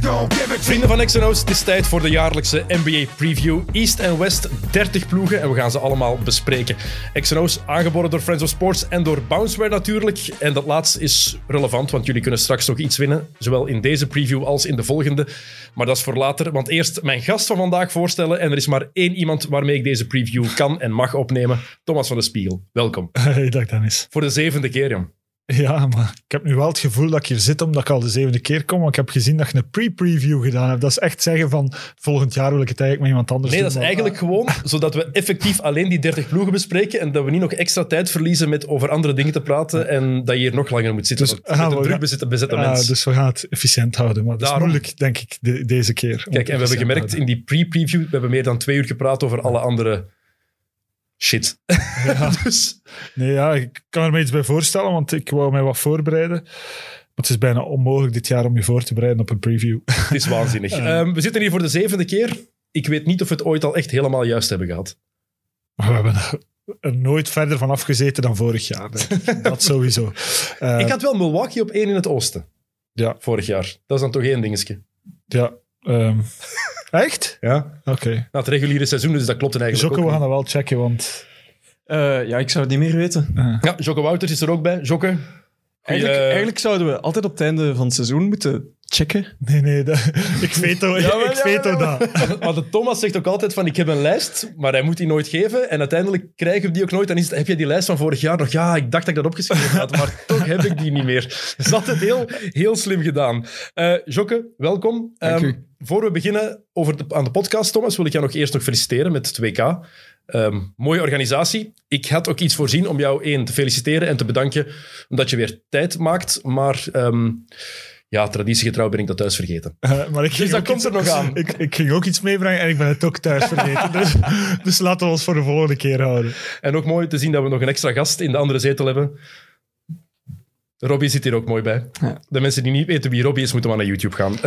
Give it Vrienden van XNO's, het is tijd voor de jaarlijkse NBA Preview. East en West, 30 ploegen en we gaan ze allemaal bespreken. XNO's, aangeboden door Friends of Sports en door Bounceware natuurlijk. En dat laatste is relevant, want jullie kunnen straks nog iets winnen. Zowel in deze preview als in de volgende. Maar dat is voor later, want eerst mijn gast van vandaag voorstellen. En er is maar één iemand waarmee ik deze preview kan en mag opnemen. Thomas van de Spiegel, welkom. Hey, dag Dennis. Voor de zevende keer, jong. Ja, maar ik heb nu wel het gevoel dat ik hier zit omdat ik al de zevende keer kom. Want ik heb gezien dat je een pre-preview gedaan hebt. Dat is echt zeggen van volgend jaar wil ik het eigenlijk met iemand anders Nee, doen. dat is eigenlijk gewoon zodat we effectief alleen die 30 ploegen bespreken en dat we niet nog extra tijd verliezen met over andere dingen te praten en dat je hier nog langer moet zitten. Dus- ah, een druk gaan- bezette, Ah, dus we gaan het efficiënt houden. Maar dat is Daarom- moeilijk, denk ik, de- deze keer. Kijk, en we hebben gemerkt in die pre-preview, we hebben meer dan twee uur gepraat over alle andere shit. dus Nee, ja, ik kan er me iets bij voorstellen, want ik wou mij wat voorbereiden. Maar het is bijna onmogelijk dit jaar om je voor te bereiden op een preview. het is waanzinnig. Ehm, we zitten hier voor de zevende keer. Ik weet niet of we het ooit al echt helemaal juist hebben gehad. Maar we hebben er- nooit verder van afgezeten dan vorig jaar. dat sowieso. Eh, ik had wel Milwaukee op één in het oosten, Ja, vorig jaar. Dat is dan toch één dingetje. ja. ehm, echt? Ja. Oké. Nou, het reguliere seizoen, dus dat klopt eigenlijk Jokke, we ook gaan niet. dat wel checken, want... Eh, ja, ik zou het niet meer weten. Ja, Jocke Wouters is er ook bij. Jokke, Eigenlijk, eigenlijk zouden we altijd op het einde van het seizoen moeten checken. Nee, nee, dat, ik veto, maar- ik ja, veto maar- dat. Want de Thomas zegt ook altijd van ik heb een lijst, maar hij moet die nooit geven. En uiteindelijk krijgen we die ook nooit. Dan is het, heb je die lijst van vorig jaar nog? Ja, ik dacht dat ik dat opgeschreven had, maar toch heb ik die niet meer. Dat is altijd heel, heel slim gedaan. Eh Jokke, welkom. Dank Ehm, u. voor we beginnen over de, aan de podcast, Thomas, wil ik jou nog eerst nog feliciteren met het WK. Ehm, mooie organisatie. Ik had ook iets voorzien om jou één te feliciteren en te bedanken omdat je weer tijd maakt. Maar ehm, ja, traditiegetrouw ben ik dat thuis vergeten. Eh, maar ik ging dat ook komt iets- er nog aan. Ik, ik ging ook iets meebrengen en ik ben het ook thuis vergeten. dus, dus laten we ons voor de volgende keer houden. En ook mooi te zien dat we nog een extra gast in de andere zetel hebben. Robbie zit hier ook mooi bij. Ja. De mensen die niet weten wie Robbie is, moeten maar naar YouTube gaan.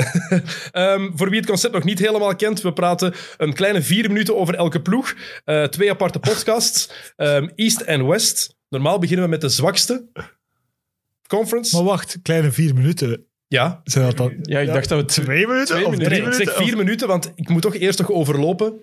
Ehm, voor wie het concept nog niet helemaal kent, we praten een kleine vier minuten over elke ploeg. Eh, twee aparte podcasts, Ehm, East en West. Normaal beginnen we met de zwakste conference. Maar wacht, kleine vier minuten. Ja, Zijn dat dan Ja, ik dacht dat we het... twee minuten twee of minuten. nee, drie ik zeg vier minuten, want ik moet toch eerst nog overlopen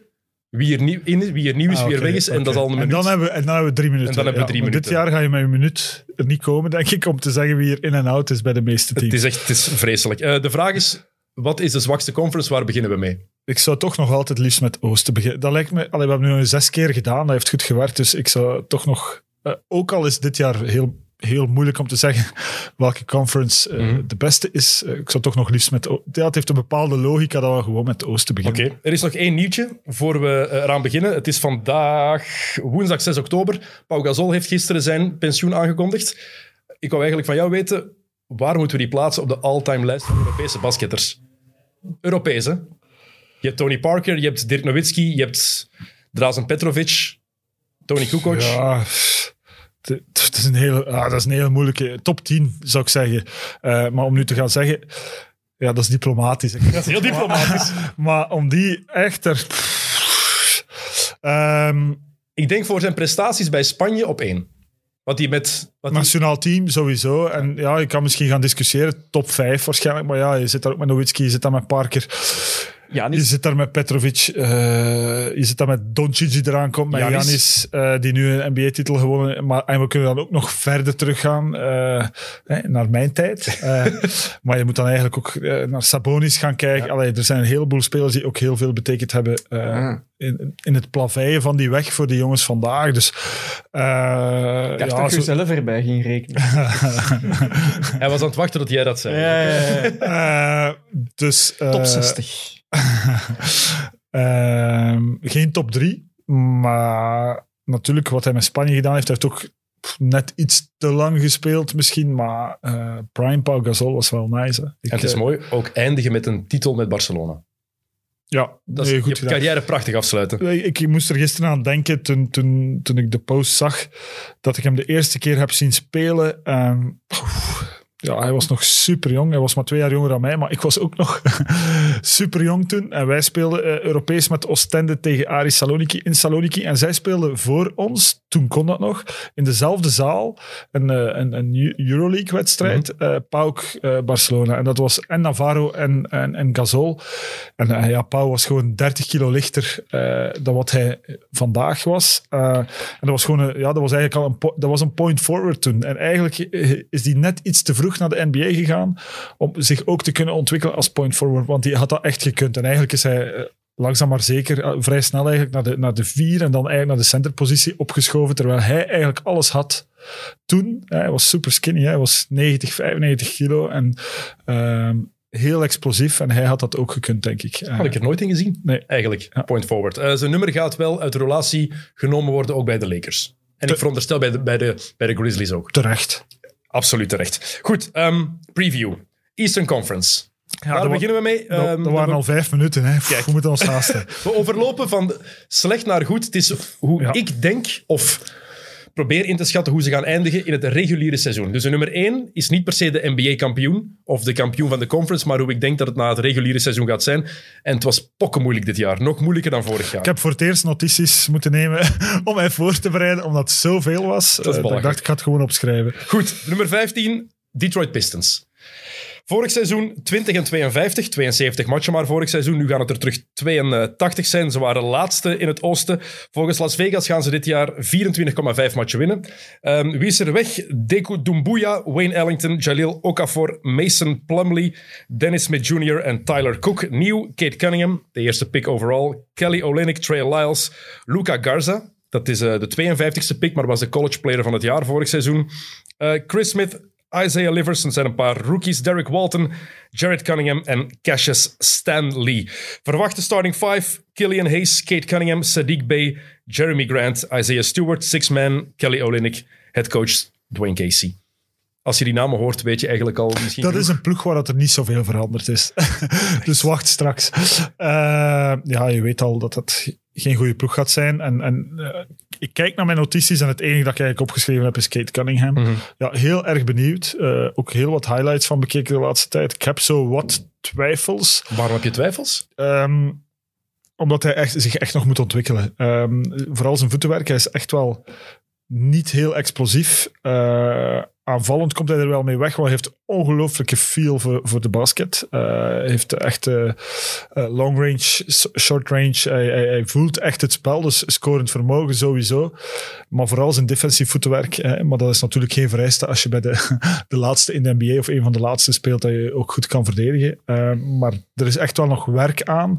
wie er nieuw, in is, wie er nieuw is, Ah, wie er weg is. En dat is al een En dan, hebben we, en dan hebben we drie minuten. En dan hebben we drie minuten. Dit jaar ga je met een minuut er niet komen, denk ik, om te zeggen wie er in en out is bij de meeste Het teams. is echt het is vreselijk. Eh, de vraag is, wat is de zwakste conference? Waar beginnen we mee? Ik zou toch nog altijd liefst met Oosten beginnen. Dat lijkt me, allee, we hebben nu zes keer gedaan, dat heeft goed gewerkt. Dus ik zou toch nog, eh, ook al is dit jaar heel, heel moeilijk om te zeggen welke conference eh, Mhm. de beste is, eh, ik zou toch nog liefst met. Ja, het heeft een bepaalde logica dat we gewoon met Oosten Oké, beginnen. er is nog één nieuwtje voor we eh, eraan beginnen. Het is vandaag woensdag 6 oktober. Pau Gasol heeft gisteren zijn pensioen aangekondigd. Ik wou eigenlijk van jou weten, waar moeten we die plaatsen op de all-time lijst van Europese basketters? Europees, hè? Je hebt Tony Parker, je hebt Dirk Nowitzki, je hebt Drazen Petrovic, Tony Kukoc. Ja, het- het is een hele, ah, dat is een hele moeilijke top 10, zou ik zeggen. Eh, maar om nu te gaan zeggen, ja, dat is diplomatisch. Dat is heel diplomatisch. Maar om die echt er. Ehm, Ik denk voor zijn prestaties bij Spanje op één. Wat hij met... Wat nationaal team sowieso. En ja, je kan misschien gaan discussiëren. Top 5 waarschijnlijk. Maar ja, je zit daar ook met Nowitzki, je zit daar met Parker. Ja, Je zit daar met Petrovic. eh, je zit daar met Doncic die eraan komt. Met. Janis, eh, die nu een NBA-titel gewonnen. Maar, en we kunnen dan ook nog verder teruggaan eh, eh, naar mijn tijd. Maar je moet dan eigenlijk ook naar Sabonis gaan kijken. Allee, er zijn een heleboel spelers die ook heel veel betekend hebben eh, Ah. in, in het plaveien van die weg voor de jongens vandaag. Dus eh, Ik dacht ja, dat je zo- zelf erbij ging rekenen. Hij was aan het wachten tot jij dat zei. Ja, ja, ja. Eh, dus, eh, Top 60. Ehm, geen top 3, maar natuurlijk wat hij met Spanje gedaan heeft, heeft ook net iets te lang gespeeld misschien, maar eh, Prime Pau Gasol was wel nice. Hè. Ik, En het is eh, mooi, ook eindigen met een titel met Barcelona. Ja, Dat is nee, je goed gedaan. carrière prachtig afsluiten. Ik, ik moest er gisteren aan denken toen, toen, toen ik de post zag dat ik hem de eerste keer heb zien spelen. En, oef, ja, hij was nog super jong. Hij was maar twee jaar jonger dan mij, maar ik was ook nog super jong toen. En wij speelden eh, Europees met Oostende tegen Aris Saloniki in Saloniki. En zij speelden voor ons, toen kon dat nog, in dezelfde zaal een, eh, een, een Euroleague-wedstrijd. PAOK eh, Barcelona. En dat was en Navarro en, en, en Gasol. En ja, Pau was gewoon 30 kilo lichter dan wat hij vandaag was. En dat was gewoon een, ja, dat was eigenlijk al een, dat was een point forward toen. En eigenlijk is die net iets te vroeg naar de NBA gegaan om zich ook te kunnen ontwikkelen als point forward. Want die had dat echt gekund. En eigenlijk is hij eh, langzaam maar zeker eh, vrij snel eigenlijk naar de, naar de vier en dan eigenlijk naar de centerpositie opgeschoven. Terwijl hij eigenlijk alles had toen. Hij was super skinny. Hij was 90, 95 kilo. En ehm, heel explosief. En hij had dat ook gekund, denk ik. Had ik er nooit in gezien, Nee. eigenlijk. Ja. Point forward. Eh, zijn nummer gaat wel uit de relatie genomen worden, ook bij de Lakers. En ik veronderstel bij de, bij de, bij de Grizzlies ook. terecht. Absoluut terecht. Goed, ehm, preview. Eastern Conference. Ja, Daar beginnen we mee. dat, Ehm, dat waren we, al vijf minuten. Hè. Kijk. We moeten ons haasten. we overlopen van slecht naar goed. Het is hoe Ja. ik denk, of probeer in te schatten hoe ze gaan eindigen in het reguliere seizoen. Dus de nummer 1 is niet per se de NBA-kampioen of de kampioen van de conference, maar hoe ik denk dat het na het reguliere seizoen gaat zijn. En het was pokken moeilijk dit jaar. Nog moeilijker dan vorig jaar. Ik heb voor het eerst notities moeten nemen om mij voor te bereiden, omdat het zoveel was. is Eh, dat ik belachelijk. dacht, ik ga het gewoon opschrijven. Goed, nummer 15, Detroit Pistons. Vorig seizoen 20 en 52, 72 matchen maar vorig seizoen. Nu gaan het er terug 82 zijn. Ze waren laatste in het oosten. Volgens Las Vegas gaan ze dit jaar 24,5 matchen winnen. Ehm, wie is er weg? Deku Dumbuya, Wayne Ellington, Jalil Okafor, Mason Plumlee, Dennis Smith Jr. en Tyler Cook. Nieuw, Kate Cunningham, de eerste pick overall. Kelly Olynyk, Trey Lyles, Luca Garza. Dat is eh, de 52e pick, maar was de college player van het jaar vorig seizoen. Eh, Chris Smith, Isaiah Livers, er zijn een paar rookies. Derek Walton, Jared Cunningham en Cassius Stanley. Verwachte starting five, Killian Hayes, Kate Cunningham, Sadiq Bey, Jeremy Grant, Isaiah Stewart, Six Man, Kelly Olynyk, headcoach Dwayne Casey. Als je die namen hoort, weet je eigenlijk al misschien Dat is een ploeg waar dat er niet zoveel veranderd is. dus wacht straks. Eh, ja, je weet al dat het geen goede ploeg gaat zijn. En, en eh, ik kijk naar mijn notities en het enige dat ik eigenlijk opgeschreven heb is Kate Cunningham. Mhm. Ja, heel erg benieuwd. Eh, ook heel wat highlights van bekeken de laatste tijd. Ik heb zo wat twijfels. Waarom heb je twijfels? Ehm, omdat hij echt, zich echt nog moet ontwikkelen. Ehm, vooral zijn voetenwerk. Hij is echt wel niet heel explosief. Aanvallend komt hij er wel mee weg, hij heeft ongelooflijke feel voor, voor de basket. Hij heeft echt eh, long range, short range. Hij, hij, voelt echt het spel, dus scorend vermogen sowieso. Maar vooral zijn defensief voetenwerk. eh, maar dat is natuurlijk geen vereiste als je bij de, de laatste in de NBA of een van de laatste speelt, dat je ook goed kan verdedigen. Maar er is echt wel nog werk aan.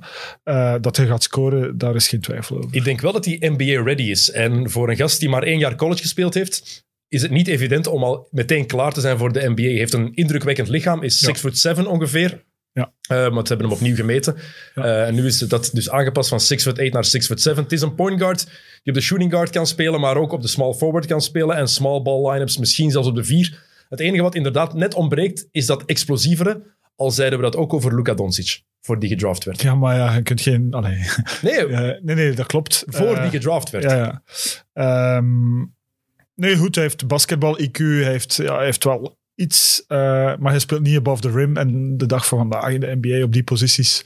Dat hij gaat scoren, daar is geen twijfel over. Ik denk wel dat hij NBA-ready is. En voor een gast die maar één jaar college gespeeld heeft, is het niet evident om al meteen klaar te zijn voor de NBA. Hij heeft een indrukwekkend lichaam, is 6 foot 7 ongeveer. Ja. Eh, maar ze hebben hem opnieuw gemeten. Eh, en nu is dat dus aangepast van 6 foot 8 naar 6 foot 7. Het is een point guard die op de shooting guard kan spelen, maar ook op de small forward kan spelen. En small ball lineups misschien zelfs op de 4. Het enige wat inderdaad net ontbreekt, is dat explosievere. Al zeiden we dat ook over Luka Doncic, voor die gedraft werd. Ja, maar ja, je kunt geen... Allee. Nee, nee, nee, dat klopt. voor Eh, die gedraft werd. Ja, ja. Ehm, nee, goed, hij heeft basketbal-IQ, hij heeft, ja, hij heeft wel iets, eh, maar hij speelt niet above the rim. En de dag van vandaag in de NBA op die posities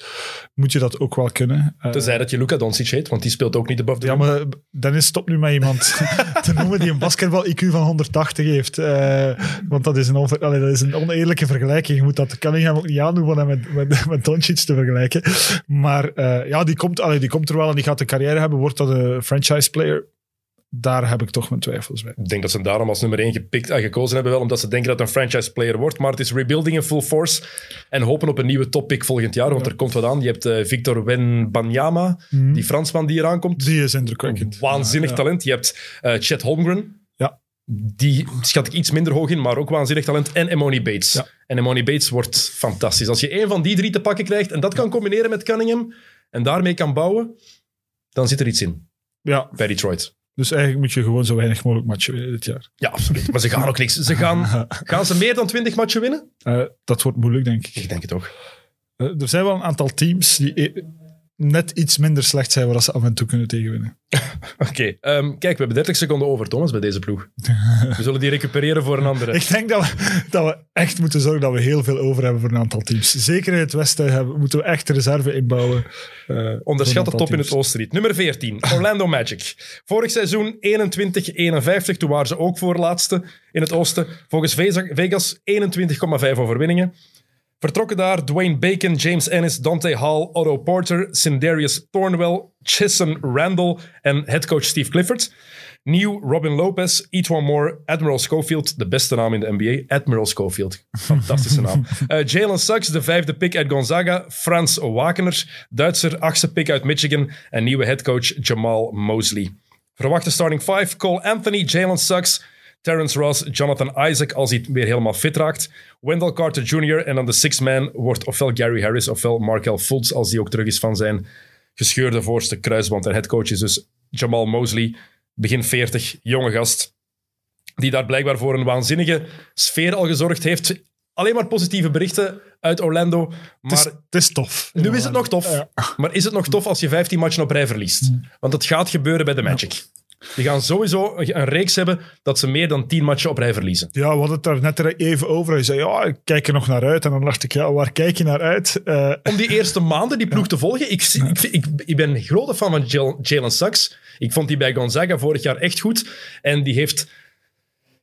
moet je dat ook wel kunnen. Eh, Tenzij dat je Luka Doncic heet, want die speelt ook niet above the ja, rim. maar Dennis, stop nu met iemand te noemen die een basketbal-IQ van 180 heeft. Eh, want dat is, een onver- allee, dat is een oneerlijke vergelijking. Je moet dat Cunningham ook niet aandoen van hem met, met, met Doncic te vergelijken. Maar ja, die komt, allee, die komt er wel en die gaat een carrière hebben. Wordt dat een franchise player? Daar heb ik toch mijn twijfels bij. Ik denk dat ze hem daarom als nummer 1 gepikt en gekozen hebben, wel omdat ze denken dat het een franchise player wordt. Maar het is rebuilding in full force en hopen op een nieuwe toppick volgend jaar, want er komt wat aan. Je hebt eh, Victor Wenbanyama, die Fransman die eraan komt. Die is indrukwekkend. Waanzinnig Ja, talent. Je hebt eh, Chet Holmgren. Ja. Die schat ik iets minder hoog in, maar ook waanzinnig talent. En Emoni Bates. En Emoni Bates wordt fantastisch. Als je één van die drie te pakken krijgt en dat kan combineren met Cunningham en daarmee kan bouwen, dan zit er iets in Ja, bij Detroit. Dus eigenlijk moet je gewoon zo weinig mogelijk matchen winnen dit jaar. Ja, absoluut. Maar ze gaan ook niks. Ze gaan, gaan ze meer dan 20 matchen winnen? Eh, dat wordt moeilijk, denk ik. Ik denk het ook. Eh, er zijn wel een aantal teams die e- net iets minder slecht zijn waar ze af en toe kunnen tegenwinnen. Oké, ehm, kijk, we hebben 30 seconden over, Thomas, bij deze ploeg. We zullen die recupereren voor een andere. Ik denk dat we, dat we echt moeten zorgen dat we heel veel over hebben voor een aantal teams. Zeker in het westen hebben, moeten we echt reserve inbouwen. eh, Onderschat een top in het teams. Oostenried. Nummer 14, Orlando Magic. Vorig seizoen 21-51, toen waren ze ook voorlaatste in het oosten. Volgens Vegas 21,5 overwinningen. Vertrokken daar Dwayne Bacon, James Ennis, Dante Hall, Otto Porter, Sindarius Thornwell, Chissen Randall en headcoach Steve Clifford. Nieuw Robin Lopez, Etwan Moore, Admiral Schofield, de beste naam in de NBA, Admiral Schofield. Fantastische naam. Eh, Jalen Suggs, de vijfde pick uit Gonzaga, Frans Wakener, Duitser, achtste pick uit Michigan en nieuwe headcoach Jamal Mosley. Verwachte starting five, Cole Anthony, Jalen Suggs, Terrence Ross, Jonathan Isaac als hij weer helemaal fit raakt. Wendell Carter Jr. en dan de sixth man wordt ofwel Gary Harris ofwel Markel Fultz als die ook terug is van zijn gescheurde voorste kruisband. En headcoach is dus Jamal Mosley, begin 40, jonge gast, die daar blijkbaar voor een waanzinnige sfeer al gezorgd heeft. Alleen maar positieve berichten uit Orlando, maar... Het is, tof. Nu is het nog tof. Maar is het nog tof als je 15 matchen op rij verliest? Want het gaat gebeuren bij de Magic. Die gaan sowieso een reeks hebben dat ze meer dan 10 matchen op rij verliezen. Ja, we hadden het daar net even over. Je zei, ja, ik kijk er nog naar uit. En dan dacht ik, ja, waar kijk je naar uit? Eh, Om die eerste maanden die ploeg te volgen. Ik, ik, ik, ik ben een grote fan van Jal- Jalen Suggs. Ik vond die bij Gonzaga vorig jaar echt goed. En die heeft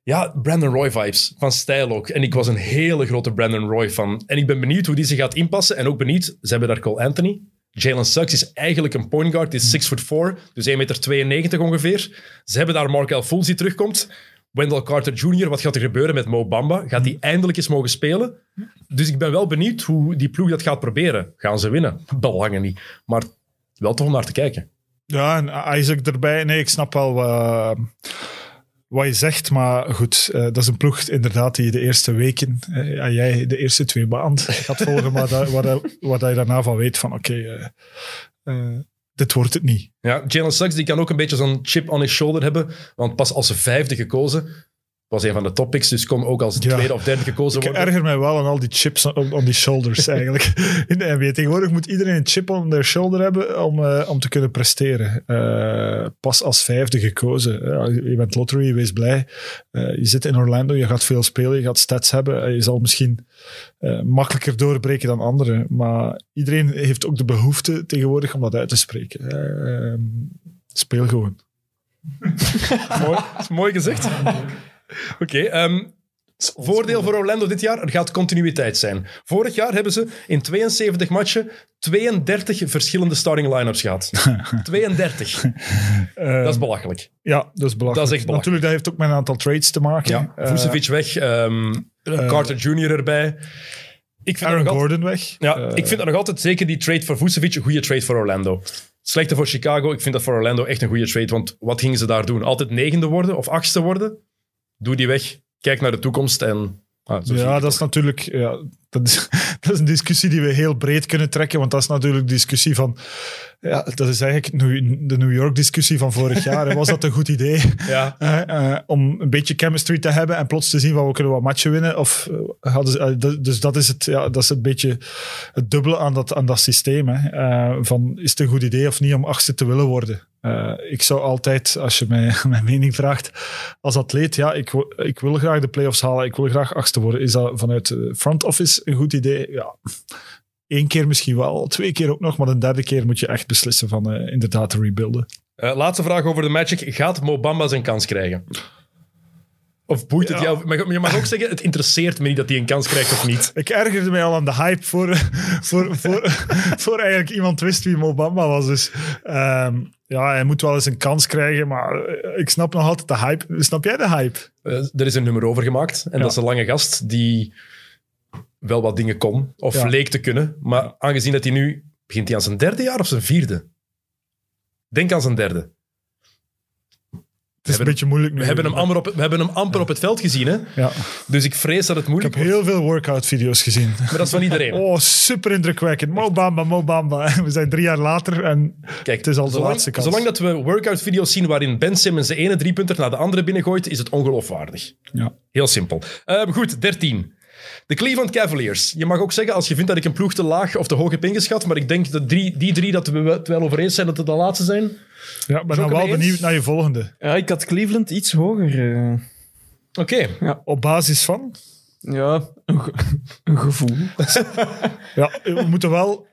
ja, Brandon Roy vibes van stijl ook. En ik was een hele grote Brandon Roy fan. En ik ben benieuwd hoe die zich gaat inpassen. En ook benieuwd, ze hebben daar Cole Anthony. Jalen Suggs is eigenlijk een point guard. Die is 6 foot 4, dus 1,92 meter ongeveer. Ze hebben daar Markel Fultz die terugkomt. Wendell Carter Jr., wat gaat er gebeuren met Mo Bamba? Gaat hij eindelijk eens mogen spelen? Dus ik ben wel benieuwd hoe die ploeg dat gaat proberen. Gaan ze winnen? Belangen niet. Maar wel tof om naar te kijken. ja, en Isaac erbij. Nee, ik snap wel wat, wat je zegt. Maar goed, eh, dat is een ploeg inderdaad die je de eerste weken, ja, jij de eerste twee maanden gaat volgen. maar dat, waar, je daarna van weet van, oké, eh, dit wordt het niet. Ja, Jalen Suggs die kan ook een beetje zo'n chip on his shoulder hebben. Want pas als vijfde gekozen, was een van de topics, dus kon ook als Ja. tweede of derde gekozen Ik worden. erger mij wel aan al die chips on, die shoulders eigenlijk. In de NBA tegenwoordig moet iedereen een chip on their shoulder hebben om, eh, om te kunnen presteren. Eh, pas als vijfde gekozen. Ja, je bent lottery, wees blij. Eh, je zit in Orlando, je gaat veel spelen, je gaat stats hebben. Eh, je zal misschien eh, makkelijker doorbreken dan anderen. Maar iedereen heeft ook de behoefte tegenwoordig om dat uit te spreken. Eh, ehm, speel gewoon. mooi, dat is mooi gezegd. Oké, ehm, voordeel voor Orlando dit jaar, er gaat continuïteit zijn. Vorig jaar hebben ze in 72 matchen 32 verschillende starting line-ups gehad. 32. Eh, Dat is belachelijk. ja, dat is belachelijk. Dat is echt belachelijk. Natuurlijk, dat heeft ook met een aantal trades te maken. Ja, Eh, Vucevic weg, ehm, Carter Jr. erbij. Ik vind, Aaron altijd, Gordon weg. ja, Eh, ik vind dat nog altijd zeker die trade voor Vucevic een goede trade voor Orlando. Slechte voor Chicago. Ik vind dat voor Orlando echt een goede trade. Want wat gingen ze daar doen? Altijd negende worden of achtste worden? Doe die weg. Kijk naar de toekomst en... ah, zo ja, dat is natuurlijk ja, dat is, dat is een discussie die we heel breed kunnen trekken. Want dat is natuurlijk de discussie van. Ja, dat is eigenlijk de New York-discussie van vorig jaar. Was dat een goed idee? Ja. Eh, eh, om een beetje chemistry te hebben en plots te zien van we kunnen wat matchen winnen. Of, eh, hadden dus dat is, het, ja, dat is het beetje het dubbele aan dat, aan dat systeem. Hè. Van, is het een goed idee of niet om achtste te willen worden? Eh, ik zou altijd, als je mij mijn mening vraagt, als atleet, ja, ik, ik wil graag de playoffs halen, ik wil graag achtste worden. Is dat vanuit front office een goed idee? Ja, Eén keer misschien wel, twee keer ook nog, maar de derde keer moet je echt beslissen van eh, inderdaad te rebuilden. Eh, laatste vraag over de Magic. Gaat Mo Bamba zijn kans krijgen? Of boeit het Ja. jou? Maar je mag ook zeggen, het interesseert me niet dat hij een kans krijgt of niet. Ik ergerde mij al aan de hype voor, voor, voor, voor eigenlijk iemand wist wie Mobamba was. Dus ehm, ja, hij moet wel eens een kans krijgen, maar ik snap nog altijd de hype. Snap jij de hype? Eh, er is een nummer over gemaakt. En Ja. dat is een lange gast die wel wat dingen kon. Of Ja. leek te kunnen. Maar aangezien dat hij nu... Begint hij aan zijn derde jaar of zijn vierde? Denk aan zijn derde. Is een beetje moeilijk nu. We hebben hem amper op, we hebben hem amper op het veld gezien. Hè? Ja. Dus ik vrees dat het Ik moeilijk heb heel veel workout-video's gezien. wordt. Maar dat is van iedereen. Oh, super indrukwekkend. Mobamba, Mobamba. We zijn drie jaar later en Kijk, het is al de laatste kans. Zolang dat we workout-video's zien waarin Ben Simmons de ene driepunter naar de andere binnengooit, is het ongeloofwaardig. Ja. Heel simpel. Ehm, goed, 13. De Cleveland Cavaliers. Je mag ook zeggen, als je vindt dat ik een ploeg te laag of te hoog heb ingeschat, maar ik denk dat drie, die drie dat we het wel over eens zijn dat het de laatste zijn. Ja, ik ben Zo dan wel mee eens? benieuwd naar je volgende. Ja, ik had Cleveland iets hoger. eh. Oké. Op basis van? ja, een, ge- een gevoel. Ja, we moeten wel ja,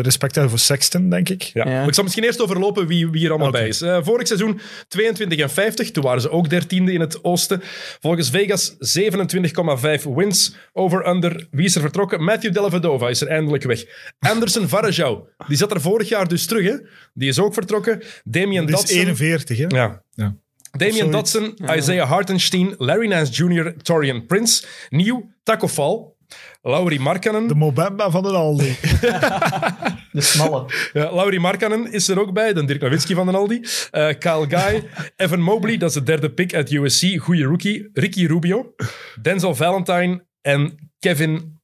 respect hebben voor Sexton, denk ik. Ja. Ik zal misschien eerst overlopen wie, wie er allemaal bij is. Eh, vorig seizoen 22 en 50. Toen waren ze ook dertiende in het oosten. Volgens Vegas 27,5 wins. Over-under. Wie is er vertrokken? Matthew Dellavedova is er eindelijk weg. Anderson Varejao. Die zat er vorig jaar dus terug. Hè? Die is ook vertrokken. Damian Die is Dotson. 41, hè? Ja. Ja. Damian. Dotson, Isaiah Hartenstein, Larry Nance Jr., Torian Prince, Nieuw, Taco Fall, Lauri Markkanen. De Mobamba van de Aldi. De smalle. Ja, Lauri Markkanen is er ook bij, de Dirk Nowitzki van de Aldi. Eh, Kyle Guy, Evan Mobley, dat is de derde pick uit USC, goede rookie. Ricky Rubio, Denzel Valentine en Kevin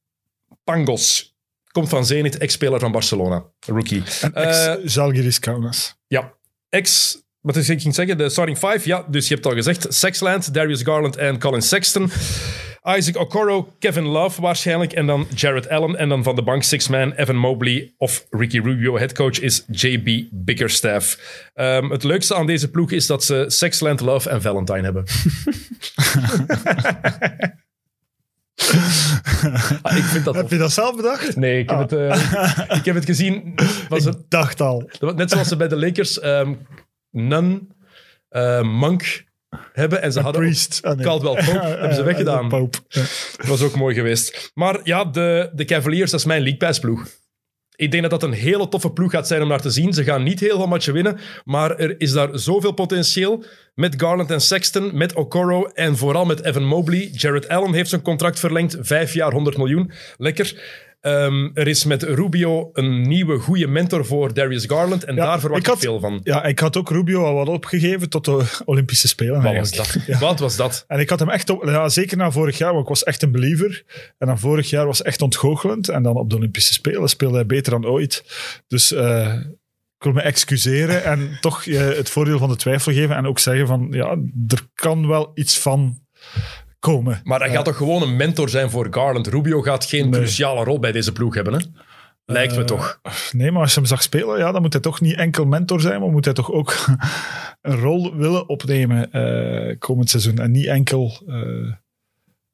Pangos. Komt van Zenit, ex-speler van Barcelona, rookie. Eh, Ex-Zalgiris Kaunas. ja, ex... Wat is ik ging zeggen? De starting five. Ja, dus je hebt het al gezegd. Sexland, Darius Garland en Colin Sexton. Isaac Okoro, Kevin Love waarschijnlijk. En dan Jared Allen. En dan van de bank six-man Evan Mobley of Ricky Rubio. Headcoach is JB Bickerstaff. Ehm, het leukste aan deze ploeg is dat ze Sexland, Love en Valentine hebben. Ah, ik vind dat Heb je dat zelf bedacht? Nee, ik heb, het, eh, ik heb het gezien. Was het, Ik dacht al. net zoals ze bij de Lakers ehm Nun, eh, Monk hebben. En ze hadden Priest. Ah, nee. Caldwell Pope. hebben ze weggedaan. Pope. Ja. Dat was ook mooi geweest. Maar ja, de, de Cavaliers, dat is mijn League Pass ploeg. Ik denk dat dat een hele toffe ploeg gaat zijn om naar te zien. Ze gaan niet heel veel matchen winnen, maar er is daar zoveel potentieel. Met Garland en Sexton, met Okoro en vooral met Evan Mobley. Jared Allen heeft zijn contract verlengd, vijf jaar 100 miljoen. Lekker. Ehm, er is met Rubio een nieuwe goede mentor voor Darius Garland en Ja, daar verwacht ik ik, had- veel van. Ja, ik had ook Rubio al wat opgegeven tot de Olympische Spelen. Wat was dat? Wat was dat? En ik had hem echt op, ja, zeker na vorig jaar, want ik was echt een believer. En dan vorig jaar was echt ontgoochelend. En dan op de Olympische Spelen speelde hij beter dan ooit. Dus eh, ik wil me excuseren en toch je het voordeel van de twijfel geven. En ook zeggen van, ja, er kan wel iets van komen. Maar hij gaat toch gewoon een mentor zijn voor Garland. Rubio gaat geen Nee. cruciale rol bij deze ploeg hebben, hè? Lijkt me Eh, toch. Nee, maar als je hem zag spelen, ja, dan moet hij toch niet enkel mentor zijn, maar moet hij toch ook een rol willen opnemen eh, komend seizoen. En niet enkel... eh,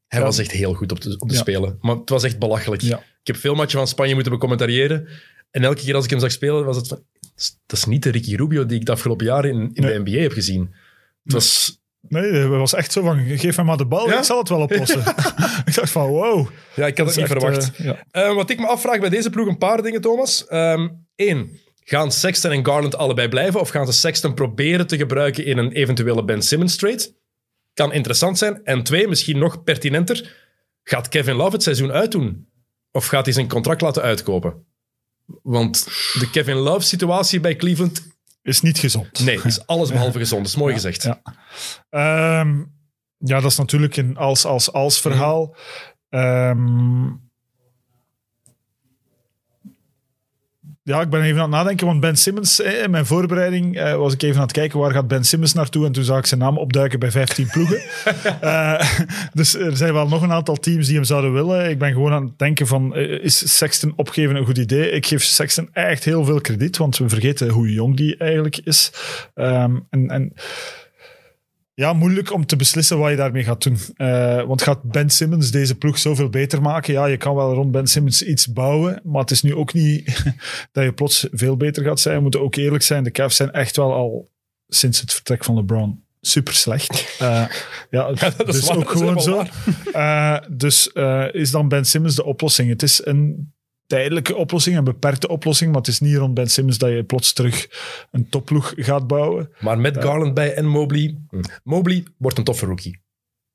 Hij Ja. was echt heel goed op de, op de Ja. spelen. Maar het was echt belachelijk. Ja. Ik heb veel matchen van Spanje moeten becommentariëren. En elke keer als ik hem zag spelen, was het van... Dat is niet de Ricky Rubio die ik de afgelopen jaren in, in Nee. de NBA heb gezien. Het was... Nee, het was echt zo van, geef hem maar de bal, Ja? ik zal het wel oplossen. ik dacht van, wow. Ja, ik had het niet verwacht. eh, ja. Eh, wat ik me afvraag bij deze ploeg, een paar dingen, Thomas. Eén, gaan Sexton en Garland allebei blijven? Of gaan ze Sexton proberen te gebruiken in een eventuele Ben Simmons trade? Kan interessant zijn. En twee, misschien nog pertinenter, gaat Kevin Love het seizoen uitdoen? Of gaat hij zijn contract laten uitkopen? Want de Kevin Love situatie bij Cleveland, Is niet gezond. nee, is alles behalve gezond. Dat is mooi gezegd. Ja. Ehm, ja, dat is natuurlijk een als-als-als verhaal. Ehm, ja, ik ben even aan het nadenken, want Ben Simmons, in mijn voorbereiding eh, was ik even aan het kijken waar gaat Ben Simmons naartoe en toen zag ik zijn naam opduiken bij 15 ploegen. Eh, dus er zijn wel nog een aantal teams die hem zouden willen. Ik ben gewoon aan het denken van, eh, is Sexton opgeven een goed idee? Ik geef Sexton echt heel veel krediet, want we vergeten hoe jong die eigenlijk is. Ehm, en, en ja, moeilijk om te beslissen wat je daarmee gaat doen. Eh, want gaat Ben Simmons deze ploeg zoveel beter maken? Ja, je kan wel rond Ben Simmons iets bouwen, maar het is nu ook niet dat je plots veel beter gaat zijn. We moeten ook eerlijk zijn, de Cavs zijn echt wel al sinds het vertrek van LeBron super slecht. Eh, ja, dat is dus waar, ook is gewoon zo. Eh, dus is dan Ben Simmons de oplossing? Het is een tijdelijke oplossing, een beperkte oplossing, maar het is niet rond Ben Simmons dat je plots terug een topploeg gaat bouwen. Maar met Garland bij en Mobley... hm, Mobley wordt een toffe rookie.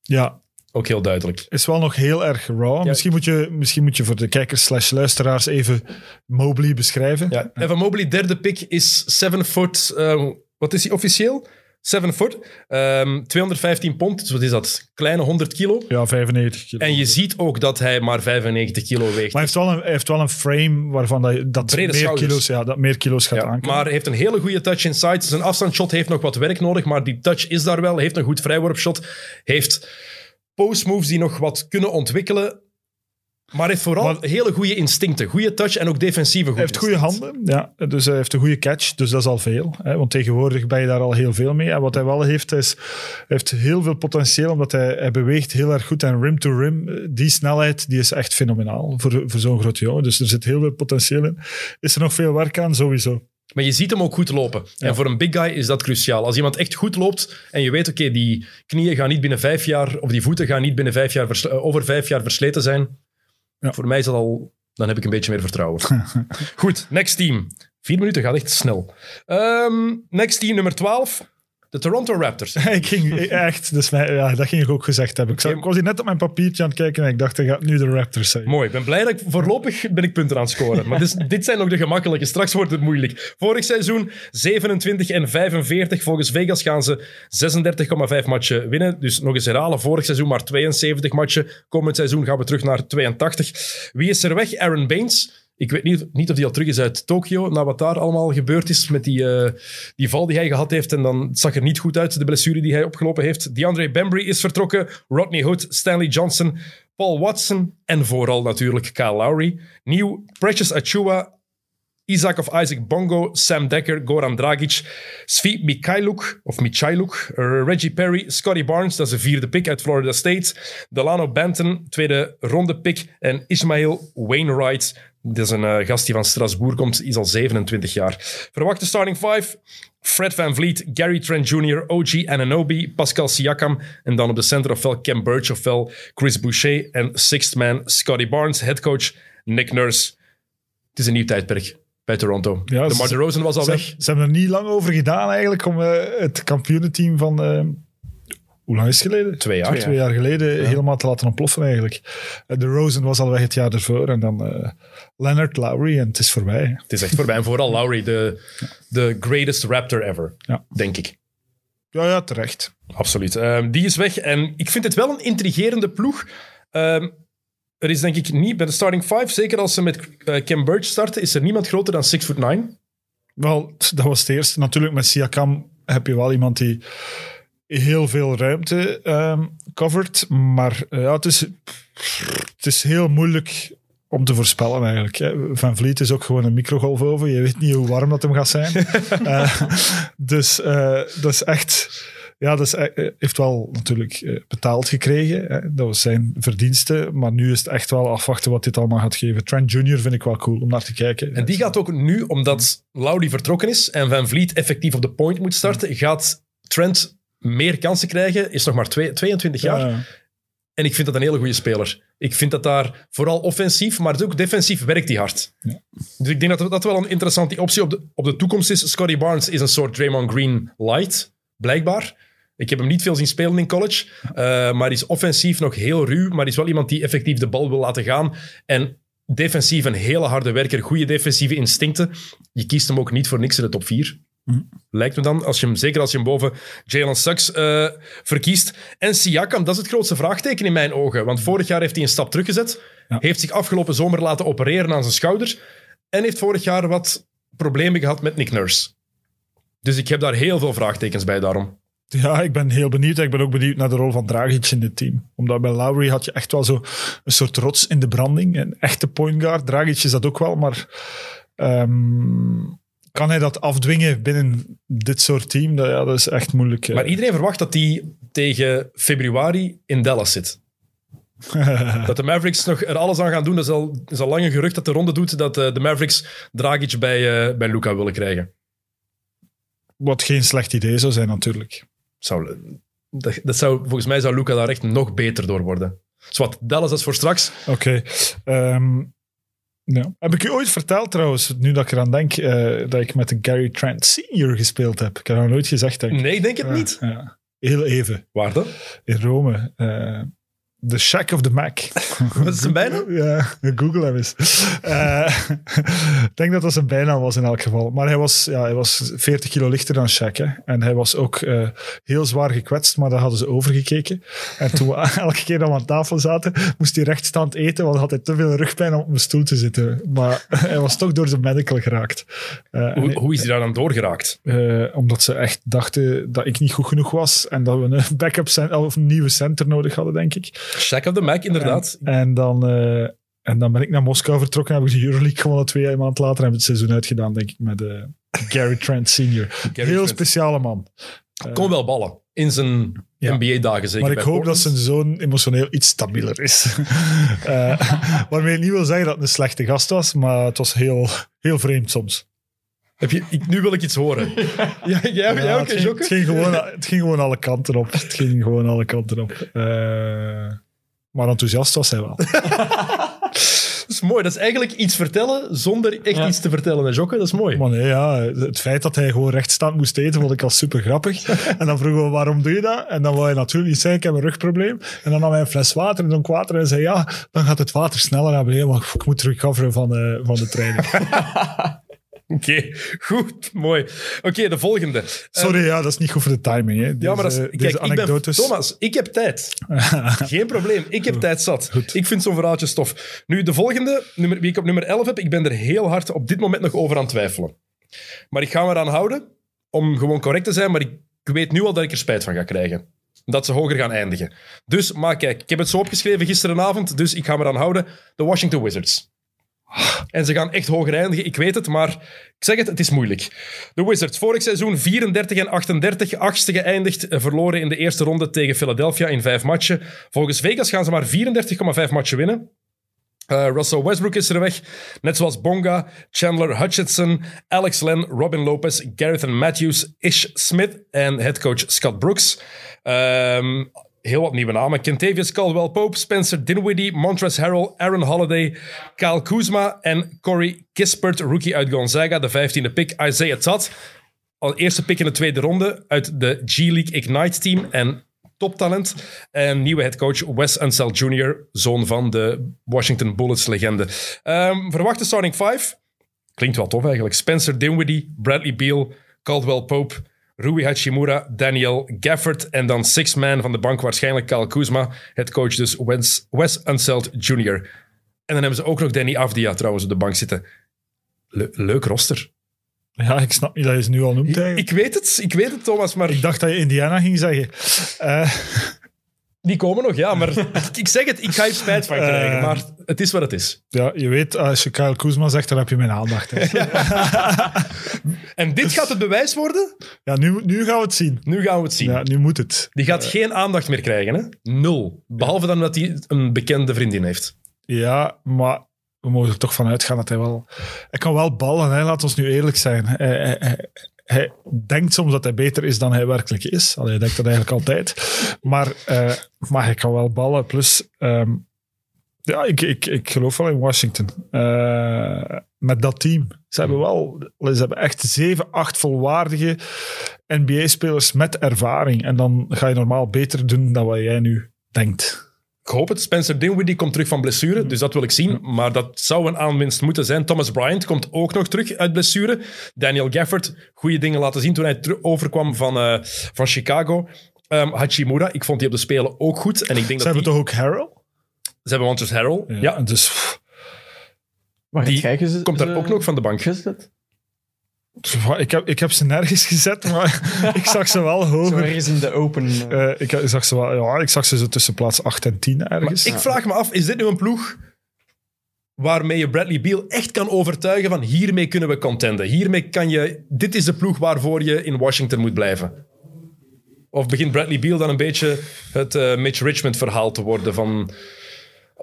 Ja, Ook heel duidelijk. is wel nog heel erg raw. Misschien, moet je, misschien moet je voor de kijkers slash luisteraars even Mobley beschrijven. Ja, Evan Mobley, derde pick, is 7 foot. eh, wat is hij officieel? 7 foot. Ehm, 215 pond. Dus wat is dat? Kleine 100 kilo. Ja, 95 kilo. En je ziet ook dat hij maar 95 kilo weegt. Maar hij heeft wel een, heeft wel een frame waarvan dat, je- dat, Brede meer schouders. kilo's, ja, dat meer kilo's gaat Ja, aankomen. maar hij heeft een hele goede touch inside. Zijn afstandsshot heeft nog wat werk nodig, maar die touch is daar wel. Hij heeft een goed vrijworpshot. Heeft postmoves die nog wat kunnen ontwikkelen. Maar heeft vooral Maar- hele goede instincten. Goede touch en ook defensieve goede Hij heeft goede handen, ja. Dus hij heeft een goede catch, dus dat is al veel. Hè, want tegenwoordig ben je daar al heel veel mee. En wat hij wel heeft, is, heeft heel veel potentieel, omdat hij, hij beweegt heel erg goed. En rim to rim, eh, die snelheid, die is echt fenomenaal voor, voor zo'n groot jongen. Dus er zit heel veel potentieel in. Is er nog veel werk aan? Sowieso. Maar je ziet hem ook goed lopen. En voor een big guy is dat cruciaal. Als iemand echt goed loopt en je weet, oké, die knieën gaan niet binnen vijf jaar, of die voeten gaan niet binnen vijf jaar, eh, over vijf jaar versleten zijn. Ja. Voor mij is dat al, dan heb ik een beetje meer vertrouwen. goed, next team. Vier minuten gaat echt snel. Ehm, next team, nummer 12. De Toronto Raptors. ik ging echt, dus mij, ja, dat ging ik ook gezegd hebben. Ik, zag- ik was hier net op mijn papiertje aan het kijken en ik dacht, hij gaat nu de Raptors zijn. Mooi, ik ben blij dat ik voorlopig ben ik punten aan het scoren. Maar dit, dit zijn nog de gemakkelijke. Straks wordt het moeilijk. Vorig seizoen 27 en 45. Volgens Vegas gaan ze 36,5 matchen winnen. Dus nog eens herhalen. Vorig seizoen maar 72 matchen. Komend seizoen gaan we terug naar 82. Wie is er weg? Aaron Baines. Ik weet niet, niet of hij al terug is uit Tokio, na wat daar allemaal gebeurd is met die, eh, die val die hij gehad heeft. En dan het zag er niet goed uit, de blessure die hij opgelopen heeft. DeAndre Bembry is vertrokken. Rodney Hood, Stanley Johnson, Paul Watson en vooral natuurlijk Kyle Lowry. Nieuw, Precious Achua, Isaac of Isaac Bongo, Sam Dekker, Goran Dragic, Svi Mikhailuk, of Michailuk, eh, Reggie Perry, Scotty Barnes, dat is de vierde pick uit Florida State, Delano Banton, tweede ronde pick, en Ismail Wainwright, dat is een eh, gast die van Strasbourg komt, is al 27 jaar. Verwachte starting five, Fred Van Vliet, Gary Trent Jr., OG Ananobi, Pascal Siakam, en dan op de center ofwel Cam Birch ofwel Chris Boucher, en sixth man Scotty Barnes, headcoach Nick Nurse. Het is een nieuw tijdperk bij Toronto. Ja, de Mar DeRozan was al Ze, weg. ze hebben er niet lang over gedaan eigenlijk om eh, het kampioenenteam van... eh, hoe lang is het geleden? Twee jaar. Twee jaar geleden helemaal te laten ontploffen eigenlijk. Eh, de Rosen was al weg het jaar ervoor en dan eh, Leonard Lowry en het is voorbij. Het is echt voorbij. En vooral Lowry, de, de greatest Raptor ever, Ja. denk ik. Ja, ja, terecht. Absoluut. Ehm, die is weg. En ik vind het wel een intrigerende ploeg. Ehm, er is denk ik niet bij de starting five, zeker als ze met Cam Birch starten, is er niemand groter dan 6 foot 9. Wel, dat was het eerste. Natuurlijk, met Siakam heb je wel iemand die heel veel ruimte ehm covert. Maar eh, ja, het is, het is heel moeilijk om te voorspellen eigenlijk. hè. Van Vliet is ook gewoon een microgolfoven. Je weet niet hoe warm dat hem gaat zijn. Eh, dus eh, dat is echt... Ja, dat is, e- heeft wel natuurlijk betaald gekregen. Hè. Dat was zijn verdienste. Maar nu is het echt wel afwachten wat dit allemaal gaat geven. Trent Jr. vind ik wel cool om naar te kijken. En die gaat ook nu, omdat Lowry vertrokken is en Van Vliet effectief op de point moet starten, gaat Trent meer kansen krijgen. Is nog maar twee- 22 jaar. Ja, En ik vind dat een hele goede speler. Ik vind dat daar vooral offensief, maar ook defensief werkt hij hard. Dus ik denk dat dat wel een interessante optie op de, op de toekomst is. Scotty Barnes is een soort Draymond Green light, blijkbaar. Ik heb hem niet veel zien spelen in college, eh, maar is offensief nog heel ruw, maar is wel iemand die effectief de bal wil laten gaan. En defensief een hele harde werker, goede defensieve instincten. Je kiest hem ook niet voor niks in de top 4. Lijkt me dan, als je hem, zeker als je hem boven Jalen Suggs eh, verkiest. En Siakam, dat is het grootste vraagteken in mijn ogen. Want vorig jaar heeft hij een stap teruggezet. Ja. Heeft zich afgelopen zomer laten opereren aan zijn schouder. En heeft vorig jaar wat problemen gehad met Nick Nurse. Dus ik heb daar heel veel vraagtekens bij daarom. Ja, ik ben heel benieuwd. Ik ben ook benieuwd naar de rol van Dragic in dit team. Omdat bij Lowry had je echt wel zo een soort rots in de branding. Een echte point guard. Dragic is dat ook wel, maar ehm, kan hij dat afdwingen binnen dit soort team? Dat, ja, dat is echt moeilijk. eh. Maar iedereen verwacht dat hij tegen februari in Dallas zit. dat de Mavericks nog er alles aan gaan doen. Dat is al, is al lang een gerucht dat de ronde doet dat eh, de Mavericks Dragic bij, eh, bij Luca willen krijgen. Wat geen slecht idee zou zijn natuurlijk. Zou, dat, dat zou, volgens mij zou Luca daar echt nog beter door worden. Zwat, Dallas dat is voor straks. Oké. ehm, ja. Heb ik u ooit verteld trouwens, nu dat ik eraan denk, eh, dat ik met de Gary Trent Senior gespeeld heb? Ik heb dat nooit gezegd, denk ik. Nee, ik denk het niet. Ja. Heel even. Waar dan? in Rome. eh, The Shack of the Mac. Wat is zijn bijnaam? Ja, Google hem eens. Eh, ik denk dat dat zijn bijnaam was in elk geval. Maar hij was, ja, hij was 40 kilo lichter dan Shaq. Hè. En hij was ook eh, heel zwaar gekwetst, maar daar hadden ze overgekeken. En toen we elke keer dat we aan tafel zaten, moest hij rechtstaand eten, want had hij te veel rugpijn om op een stoel te zitten. Maar hij was toch door zijn medical geraakt. Eh, Hoe, hoe is hij daar dan doorgeraakt? omdat ze echt dachten dat ik niet goed genoeg was en dat we een backup cent- of een nieuwe center nodig hadden, denk ik. Shack of the Mac, inderdaad. En dan, eh, en dan ben ik naar Moskou vertrokken. Heb ik de Euroleague gewonnen twee maanden later. En heb ik het seizoen uitgedaan, denk ik, met eh, Gary Trent senior. Heel Trent. speciale man. Kon wel ballen. In zijn Ja. NBA-dagen zeker. Maar ik hoop dat zijn zoon emotioneel iets stabieler is. Eh, waarmee ik niet wil zeggen dat het een slechte gast was, maar het was heel, heel vreemd soms. Heb je, ik, nu wil ik iets horen. ja, jij, jij ook, het, ging, het, ging gewoon, het ging gewoon alle kanten op. Het ging gewoon alle kanten op. Eh, maar enthousiast was hij wel. Dat is mooi. Dat is eigenlijk iets vertellen zonder echt iets te vertellen. Hè, Jokke? Dat is mooi. Maar nee, ja, het feit dat hij gewoon rechtstaand moest eten, vond ik al super grappig. En dan vroegen we, waarom doe je dat? En dan wou hij natuurlijk niet zeggen, ik heb een rugprobleem. En dan nam hij een fles water en dronk water en zei, ja, dan gaat het water sneller naar beneden, want ik moet recoveren van de, van de training. Oké, goed. Mooi. Oké, de volgende. Sorry, ja, dat is niet goed voor de timing. Hè. Ja, maar dat is, Deze- kijk, deze ik ben, anekdotes. Thomas, ik heb tijd. Geen probleem, ik heb tijd zat. Ik vind zo'n verhaaltje stof. Nu, de volgende, nummer, wie ik op nummer 11 heb, ik ben er heel hard op dit moment nog over aan het twijfelen. Maar ik ga me eraan houden om gewoon correct te zijn, maar ik weet nu al dat ik er spijt van ga krijgen. Dat ze hoger gaan eindigen. Dus, maar kijk, ik heb het zo opgeschreven gisterenavond, dus ik ga me eraan houden. De Washington Wizards. En ze gaan echt hoger eindigen, ik weet het, maar ik zeg het, het is moeilijk. De Wizards, vorig seizoen 34 en 38, achtste geëindigd, eh, verloren in de eerste ronde tegen Philadelphia in vijf matchen. Volgens Vegas gaan ze maar 34,5 matchen winnen. Eh, Russell Westbrook is er weg. Net zoals Bonga, Chandler Hutchinson, Alex Len, Robin Lopez, Gareth Matthews, Ish Smith en headcoach Scott Brooks. Ehm, heel wat nieuwe namen. Kentavious Caldwell-Pope, Spencer Dinwiddie, Montrezl Harrell, Aaron Holiday, Kyle Kuzma en Corey Kispert, rookie uit Gonzaga, de 15e pick. Isaiah Todd, al eerste pick in de tweede ronde uit de G-League Ignite team en toptalent. En nieuwe headcoach Wes Unseld Jr., zoon van de Washington Bullets legende. Ehm, verwachte starting five. Klinkt wel tof eigenlijk. Spencer Dinwiddie, Bradley Beal, Caldwell Pope, Rui Hachimura, Daniel Gafford en dan six man van de bank waarschijnlijk Kyle Kuzma. Headcoach dus Wes, Wes Unseld Jr. En dan hebben ze ook nog Danny Avdia trouwens op de bank zitten. Le- leuk roster. Ja, ik snap niet dat je ze nu al noemt. eigenlijk. Ik weet het, ik weet het Thomas, maar Ik dacht dat je Indiana ging zeggen. Eh, die komen nog, ja. Maar ik, zeg het, ik ga hier spijt van krijgen, Eh. maar het is wat het is. ja, je weet, als je Kyle Kuzma zegt, dan heb je mijn aandacht. Hè. En dit gaat het bewijs worden? Ja, nu, nu gaan we het zien. Nu gaan we het zien. Ja, nu moet het. Die gaat geen aandacht meer krijgen, hè? Nul. Behalve dan dat hij een bekende vriendin heeft. Ja, maar we mogen er toch van uitgaan dat hij wel... Hij kan wel ballen, hè? laat ons nu eerlijk zijn. Hij, hij, hij- hij denkt soms dat hij beter is dan hij werkelijk is. Allee, hij denkt dat eigenlijk altijd. Maar, eh, maar hij kan wel ballen. Plus, ehm, ja, ik, ik, ik geloof wel in Washington. Eh, met dat team. Ze hebben wel... Ze hebben echt zeven, acht volwaardige NBA-spelers met ervaring. En dan ga je normaal beter doen dan wat jij nu denkt. Ik hoop het. Spencer Dinwiddie komt terug van blessure, dus dat wil ik zien. Maar dat zou een aanwinst moeten zijn. Thomas Bryant komt ook nog terug uit blessure. Daniel Gafford, goede dingen laten zien toen hij overkwam van, eh, van Chicago. Ehm, Hachimura, ik vond die op de Spelen ook goed. En ik denk Ze dat hebben die, toch ook Harrell? Ze hebben Montrezl Harrell. Ja, Dus Waar Die komt daar ze- ook nog van de bank. Ik, heb, ik heb ze nergens gezet, maar ik zag ze wel Zo hoger. ergens in de open. eh, Eh, ik, zag ze wel, ja, ik zag ze zo tussen plaats 8 en 10 ergens. Ik vraag me af, is dit nu een ploeg waarmee je Bradley Beal echt kan overtuigen van hiermee kunnen we contenden. Hiermee kan je... Dit is de ploeg waarvoor je in Washington moet blijven. Of begint Bradley Beal dan een beetje het eh, Mitch Richmond verhaal te worden van...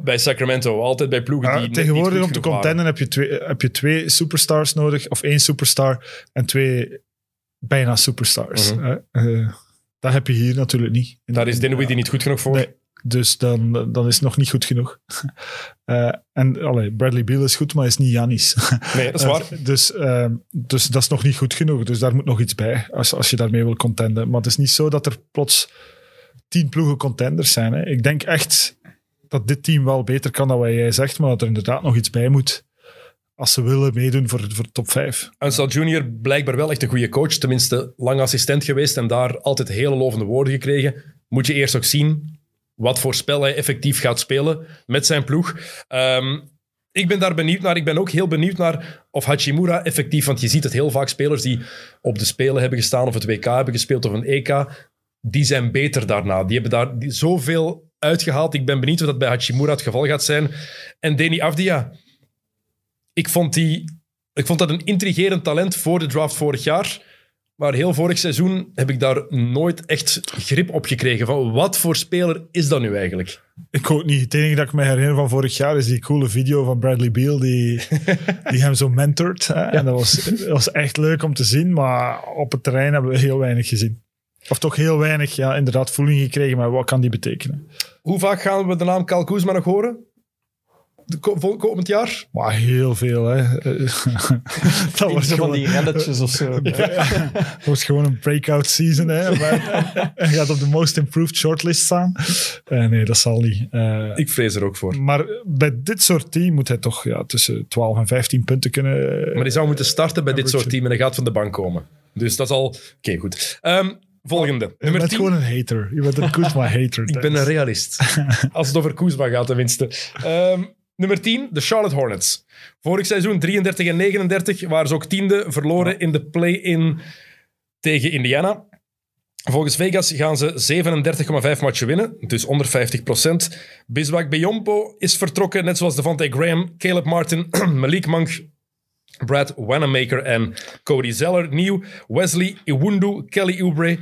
Bij Sacramento, altijd bij ploegen Ja, die tegenwoordig niet om te contenden heb je, twee, heb je twee superstars nodig, of één superstar en twee bijna superstars. Mhm. hè. Eh, dat heb je hier natuurlijk niet. Daar is Dinwiddie niet goed genoeg voor. Nee. Dus dan, dan is het nog niet goed genoeg. Eh, en allee, Bradley Beal is goed, maar is niet Janis. Nee, dat is waar. Eh, dus, ehm, dus dat is nog niet goed genoeg. Dus daar moet nog iets bij, als, als je daarmee wil contenden. Maar het is niet zo dat er plots tien ploegen contenders zijn. Hè. Ik denk echt dat dit team wel beter kan dan wat jij zegt, maar dat er inderdaad nog iets bij moet als ze willen meedoen voor, voor top 5. Ansel Junior blijkbaar wel echt een goede coach. Tenminste, lang assistent geweest en daar altijd hele lovende woorden gekregen. Moet je eerst ook zien wat voor spel hij effectief gaat spelen met zijn ploeg. Ehm, ik ben daar benieuwd naar. Ik ben ook heel benieuwd naar of Hachimura effectief... Want je ziet het heel vaak spelers die op de Spelen hebben gestaan of het WK hebben gespeeld of een EK, die zijn beter daarna. Die hebben daar zoveel uitgehaald. Ik ben benieuwd of dat bij Hachimura het geval gaat zijn. En Deni Avdia, ik vond, die, ik vond dat een intrigerend talent voor de draft vorig jaar. Maar heel vorig seizoen heb ik daar nooit echt grip op gekregen. Van wat voor speler is dat nu eigenlijk? Ik ook niet. Het enige dat ik me herinner van vorig jaar is die coole video van Bradley Beal die, die hem zo mentort. Hè? En dat was, dat was echt leuk om te zien, maar op het terrein hebben we heel weinig gezien. Of toch heel weinig, ja, inderdaad, voeling gekregen, maar wat kan die betekenen? Hoe vaak gaan we de naam Kyle Kuzma nog horen? De komend jaar? Maar heel veel, hè. dat, was van gewoon, die relletjes of zo. dat was gewoon een breakout season, hè. Maar hij gaat op de most improved shortlist staan. Eh, nee, dat zal niet. Eh, Ik vrees er ook voor. maar bij dit soort team moet hij toch ja, tussen 12 en 15 punten kunnen... Maar die zou moeten starten bij dit soort team en hij gaat van de bank komen. Dus dat is al... Oké, goed. Ehm, volgende. Je Nummer bent 10. gewoon een hater. Je bent een Kuzma-hater. Ik ben een realist. Als het over Kuzma gaat, tenminste. Ehm, nummer 10, de Charlotte Hornets. Vorig seizoen 33 en 39 waren ze ook tiende, verloren in de play-in tegen Indiana. Volgens Vegas gaan ze 37,5 matchen winnen, dus onder 50%. Biswak Biyompo is vertrokken, net zoals Devontae Graham, Caleb Martin, Malik Monk, Brad Wanamaker en Cody Zeller. Nieuw, Wesley Iwundu, Kelly Oubre,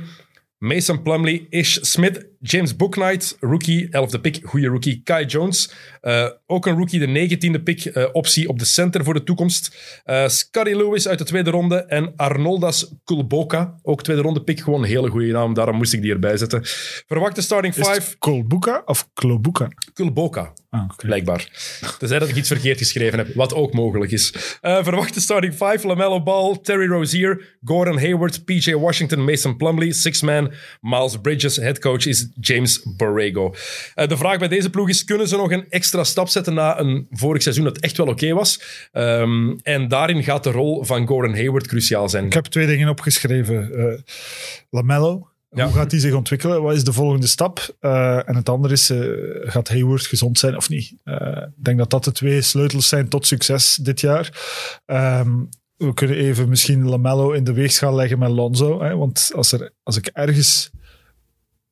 Mason Plumley, Ish Smith, James Booknight, rookie, 11e pick, goede rookie, Kai Jones. Eh, ook een rookie, de 19e pick, eh, optie op de center voor de toekomst. Eh Scotty Lewis uit de tweede ronde en Arnoldas Kulboka, ook tweede ronde pick, gewoon een hele goede naam, daarom moest ik die erbij zetten. Verwachte starting Is 5, het Kolbuka of Klobuka? Kulboka. Ah, oké. Blijkbaar. Tenzij dat ik iets verkeerd geschreven heb, wat ook mogelijk is. Verwachte starting 5, LaMelo Ball, Terry Rozier, Gordon Hayward, PJ Washington, Mason Plumlee, six-man, Miles Bridges, headcoach is James Borrego. Eh, de vraag bij deze ploeg is, kunnen ze nog een extra stap zetten na een vorig seizoen dat echt wel oké was? Ehm, en daarin gaat de rol van Gordon Hayward cruciaal zijn. Ik heb twee dingen opgeschreven. Eh, Lamello. Ja. Hoe gaat die zich ontwikkelen? Wat is de volgende stap? Eh, en het andere is, gaat Hayward gezond zijn of niet? Ik denk dat dat de twee sleutels zijn tot succes dit jaar. Ehm, we kunnen even misschien Lamello in de weegschaal leggen met Lonzo. Hè? Want als, er, als ik ergens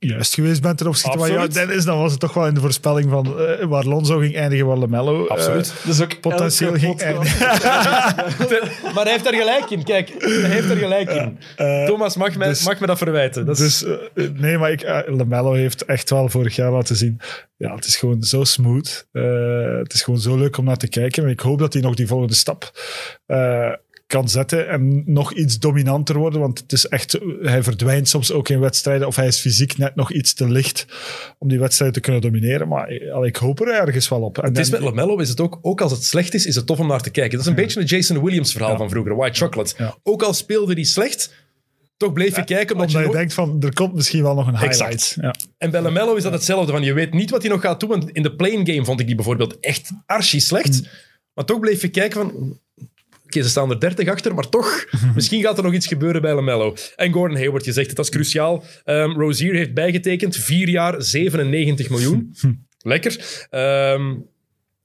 juist geweest ben ten opzichte van jou. Dennis, dan was het toch wel in de voorspelling van eh, waar Lonzo ging eindigen, waar Lamello eh, Absoluut. Dus ook potentieel ging eindigen. maar hij heeft er gelijk in. Kijk, hij heeft er gelijk in. Eh, Thomas mag me, dus- mag me dat verwijten. Dat is, Dus nee, maar ik, Lamello heeft echt wel vorig jaar laten zien. Ja, het is gewoon zo smooth. Eh, het is gewoon zo leuk om naar te kijken. En ik hoop dat hij nog die volgende stap eh, kan zetten en nog iets dominanter worden. Want het is echt, hij verdwijnt soms ook in wedstrijden. Of hij is fysiek net nog iets te licht om die wedstrijden te kunnen domineren. Maar ik hoop er ergens wel op. En Het is met LaMelo is het ook, ook als het slecht is, is het tof om naar te kijken. Dat is een beetje een Jason Williams verhaal van vroeger, White Chocolate. Ja. Ook al speelde hij slecht, toch bleef je kijken. Omdat omdat je je nooit- denkt van, er komt misschien wel nog een highlight. Ja. En bij LaMelo is dat hetzelfde. Van, je weet niet wat hij nog gaat doen. Want in de playing game vond ik die bijvoorbeeld echt archi slecht. Maar toch bleef je kijken van... Oké, ze staan er 30 achter, maar toch, misschien gaat er nog iets gebeuren bij LaMelo. En Gordon Hayward, je zegt het, dat is cruciaal. Ehm Rozier heeft bijgetekend, vier jaar, 97 miljoen. Lekker. Ehm,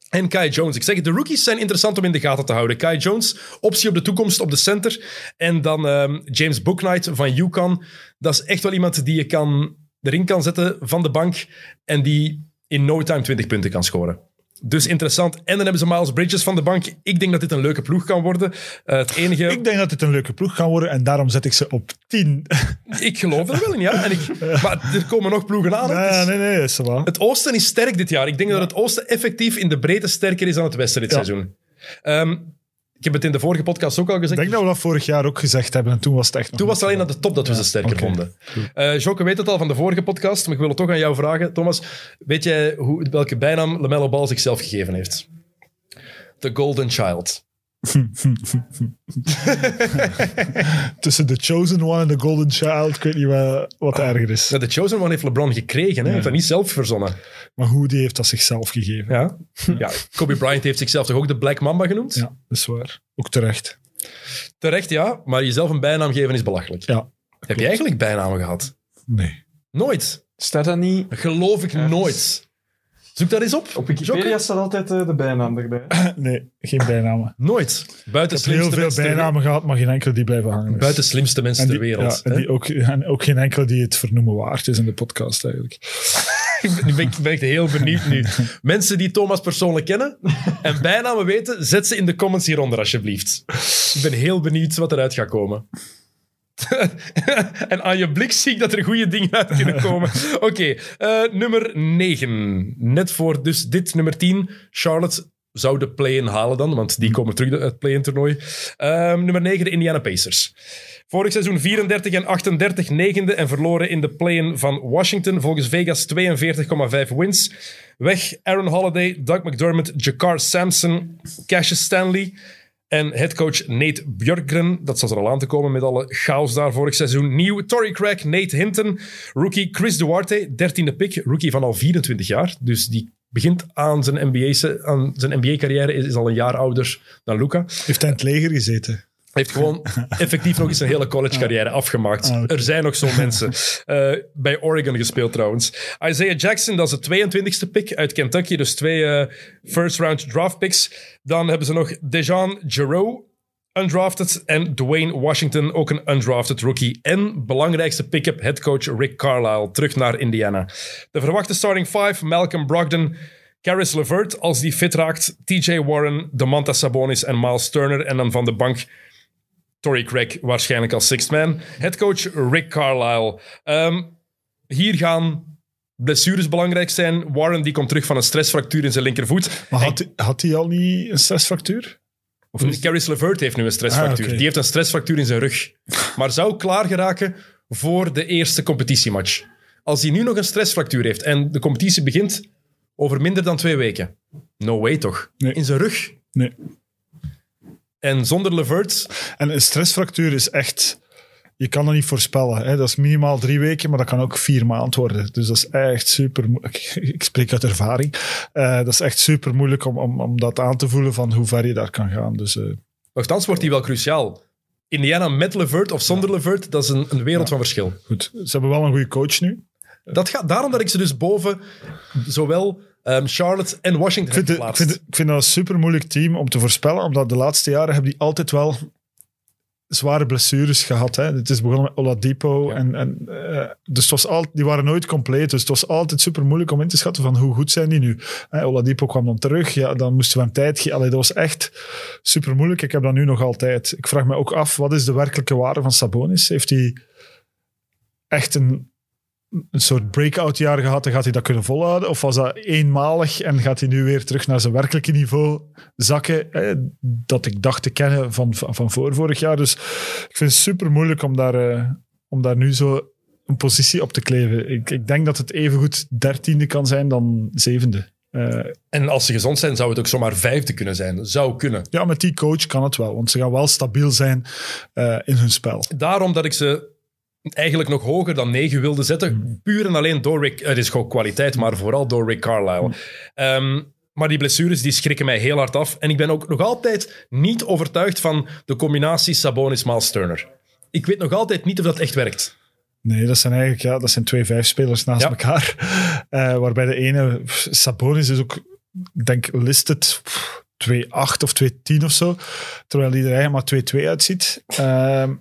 en Kai Jones. Ik zeg het, de rookies zijn interessant om in de gaten te houden. Kai Jones, optie op de toekomst op de center. En dan ehm, James Booknight van UConn. Dat is echt wel iemand die je kan, erin kan zetten van de bank en die in no time 20 punten kan scoren. Dus interessant. En dan hebben ze Miles Bridges van de bank. Ik denk dat dit een leuke ploeg kan worden. Eh, het enige... Ik denk dat het een leuke ploeg kan worden en daarom zet ik ze op 10. Ik geloof er wel in, ja. En ik, maar er komen nog ploegen aan. Is- nee, nee, nee, is wel. Het oosten is sterk dit jaar. Ik denk dat het oosten effectief in de breedte sterker is dan het westen dit Ja. seizoen. Ehm, ik heb het in de vorige podcast ook al Ik gezegd. denk dat we dat vorig jaar ook gezegd hebben en toen was het echt nog Toen was het alleen aan de top dat we ze sterker vonden. Eh Joke weet het al van de vorige podcast, maar ik wil het toch aan jou vragen. Thomas, weet jij hoe, welke bijnaam LaMelo Ball zichzelf gegeven heeft? The Golden Child. Tussen The Chosen One en The Golden Child, ik weet niet wat, wat erger is. Ja, de Chosen One heeft LeBron gekregen, hè? Hij heeft dat niet zelf verzonnen. Maar hoe, die heeft dat zichzelf gegeven. Ja. ja, Kobe Bryant heeft zichzelf toch ook de Black Mamba genoemd? Ja, dat is waar. Ook terecht. Terecht, ja, maar jezelf een bijnaam geven is belachelijk. Ja. Heb je eigenlijk bijnamen gehad? Nee. Nooit. Staat dat niet? Geloof ik Ja. nooit. Zoek dat eens op. Op Wikipedia Jokke? staat altijd eh, de bijnaam erbij. Nee, geen bijnamen. Nooit. Buiten Ik heb heel veel bijnamen gehad, maar geen enkele die blijven hangen. is. Buiten slimste mensen die, ter wereld. ja, en, die ook, en ook geen enkele die het vernoemen waard is in de podcast eigenlijk. Nu ben ik, ben ik heel benieuwd nu. Mensen die Thomas persoonlijk kennen en bijnamen weten, zet ze in de comments hieronder alsjeblieft. Ik ben heel benieuwd wat eruit gaat komen. en aan je blik zie ik dat er goede dingen uit kunnen komen. Oké, eh, nummer 9. Net voor dus dit nummer 10. Charlotte zou de play-in halen dan, want die komen terug uit het play-in toernooi. Ehm, nummer 9, de Indiana Pacers. Vorig seizoen 34 en 38 negende en verloren in de play-in van Washington. Volgens Vegas 42,5 wins. Weg Aaron Holiday, Doug McDermott, Jakar Sampson, Cassius Stanley en headcoach Nate Björkgren. Dat zat er al aan te komen met alle chaos daar vorig seizoen. Nieuw Torrey Craig, Nate Hinton, rookie Chris Duarte, 13e pick, rookie van al 24 jaar. Dus die begint aan zijn NBA, NBA-carrière, is, is al een jaar ouder dan Luca. Heeft hij in het leger gezeten? Heeft gewoon effectief nog eens een hele college-carrière afgemaakt. Ah. Er zijn nog zo'n mensen. Eh, bij Oregon gespeeld trouwens. Isaiah Jackson, dat is de 22e pick uit Kentucky. Dus twee eh, first-round draft picks. Dan hebben ze nog Dejan Jarreau, undrafted. En Dwayne Washington, ook een undrafted rookie. En belangrijkste pick-up, headcoach Rick Carlisle, terug naar Indiana. De verwachte starting five, Malcolm Brogdon... Caris LeVert, als die fit raakt. TJ Warren, Domantas Sabonis en Miles Turner. En dan van de bank Torrey Craig waarschijnlijk als sixth man. Headcoach Rick Carlisle. Ehm, hier gaan blessures belangrijk zijn. Warren die komt terug van een stressfractuur in zijn linkervoet. Maar had, had hij al niet een stressfractuur? Of is- Caris LeVert heeft nu een stressfractuur. Ah. Die heeft een stressfractuur in zijn rug. Maar zou klaar geraken voor de eerste competitiematch. Als hij nu nog een stressfractuur heeft en de competitie begint over minder dan twee weken. No way toch? Nee. In zijn rug. Nee. En zonder LeVert En een stressfractuur is echt... Je kan dat niet voorspellen. Hè? Dat is minimaal drie weken, maar dat kan ook vier maanden worden. Dus dat is echt super moeilijk. Ik spreek uit ervaring. Eh, dat is echt super moeilijk om, om, om dat aan te voelen van hoe ver je daar kan gaan. Dus Nochtans wordt die wel cruciaal. Indiana met Levert of zonder Levert, dat is een, een wereld van verschil. goed, ze hebben wel een goede coach nu. Dat gaat, daarom dat ik ze dus boven zowel ehm, Charlotte en Washington Ik vind, ik, vind, ik vind dat een super moeilijk team om te voorspellen, omdat de laatste jaren hebben die altijd wel zware blessures gehad. Hè. Het is begonnen met Oladipo. Ja. En, en, eh, dus het was al, die waren nooit compleet. Dus het was altijd super moeilijk om in te schatten van hoe goed zijn die nu. Hè, Oladipo kwam dan terug. Ja, dan moesten we hem tijd geven. Allee, Dat was echt super moeilijk. Ik heb dat nu nog altijd. Ik vraag me ook af, wat is de werkelijke waarde van Sabonis? Heeft hij echt een, een soort breakout jaar gehad en gaat hij dat kunnen volhouden? Of was dat eenmalig en gaat hij nu weer terug naar zijn werkelijke niveau zakken? Hè, dat ik dacht te kennen van, van, van voor vorig jaar. Dus ik vind het super moeilijk om daar, eh, om daar nu zo een positie op te kleven. Ik, ik denk dat het evengoed dertiende kan zijn dan zevende. Eh, En als ze gezond zijn, zou het ook zomaar vijfde kunnen zijn. Zou kunnen. ja, met die coach kan het wel, want ze gaan wel stabiel zijn eh, in hun spel. Daarom dat ik ze eigenlijk nog hoger dan negen wilde zetten. Puur en alleen door Rick... Het is gewoon kwaliteit, maar vooral door Rick Carlisle. Ehm, maar die blessures die schrikken mij heel hard af. En ik ben ook nog altijd niet overtuigd van de combinatie Sabonis-Miles Turner. Ik weet nog altijd niet of dat echt werkt. Nee, dat zijn eigenlijk ja, dat zijn twee vijfspelers naast Ja. elkaar. Eh, waarbij de ene, Sabonis is ook, ik denk, listed pff, 2-8 of 2-10 of zo. Terwijl er eigenlijk maar 2-2 uitziet. Ehm,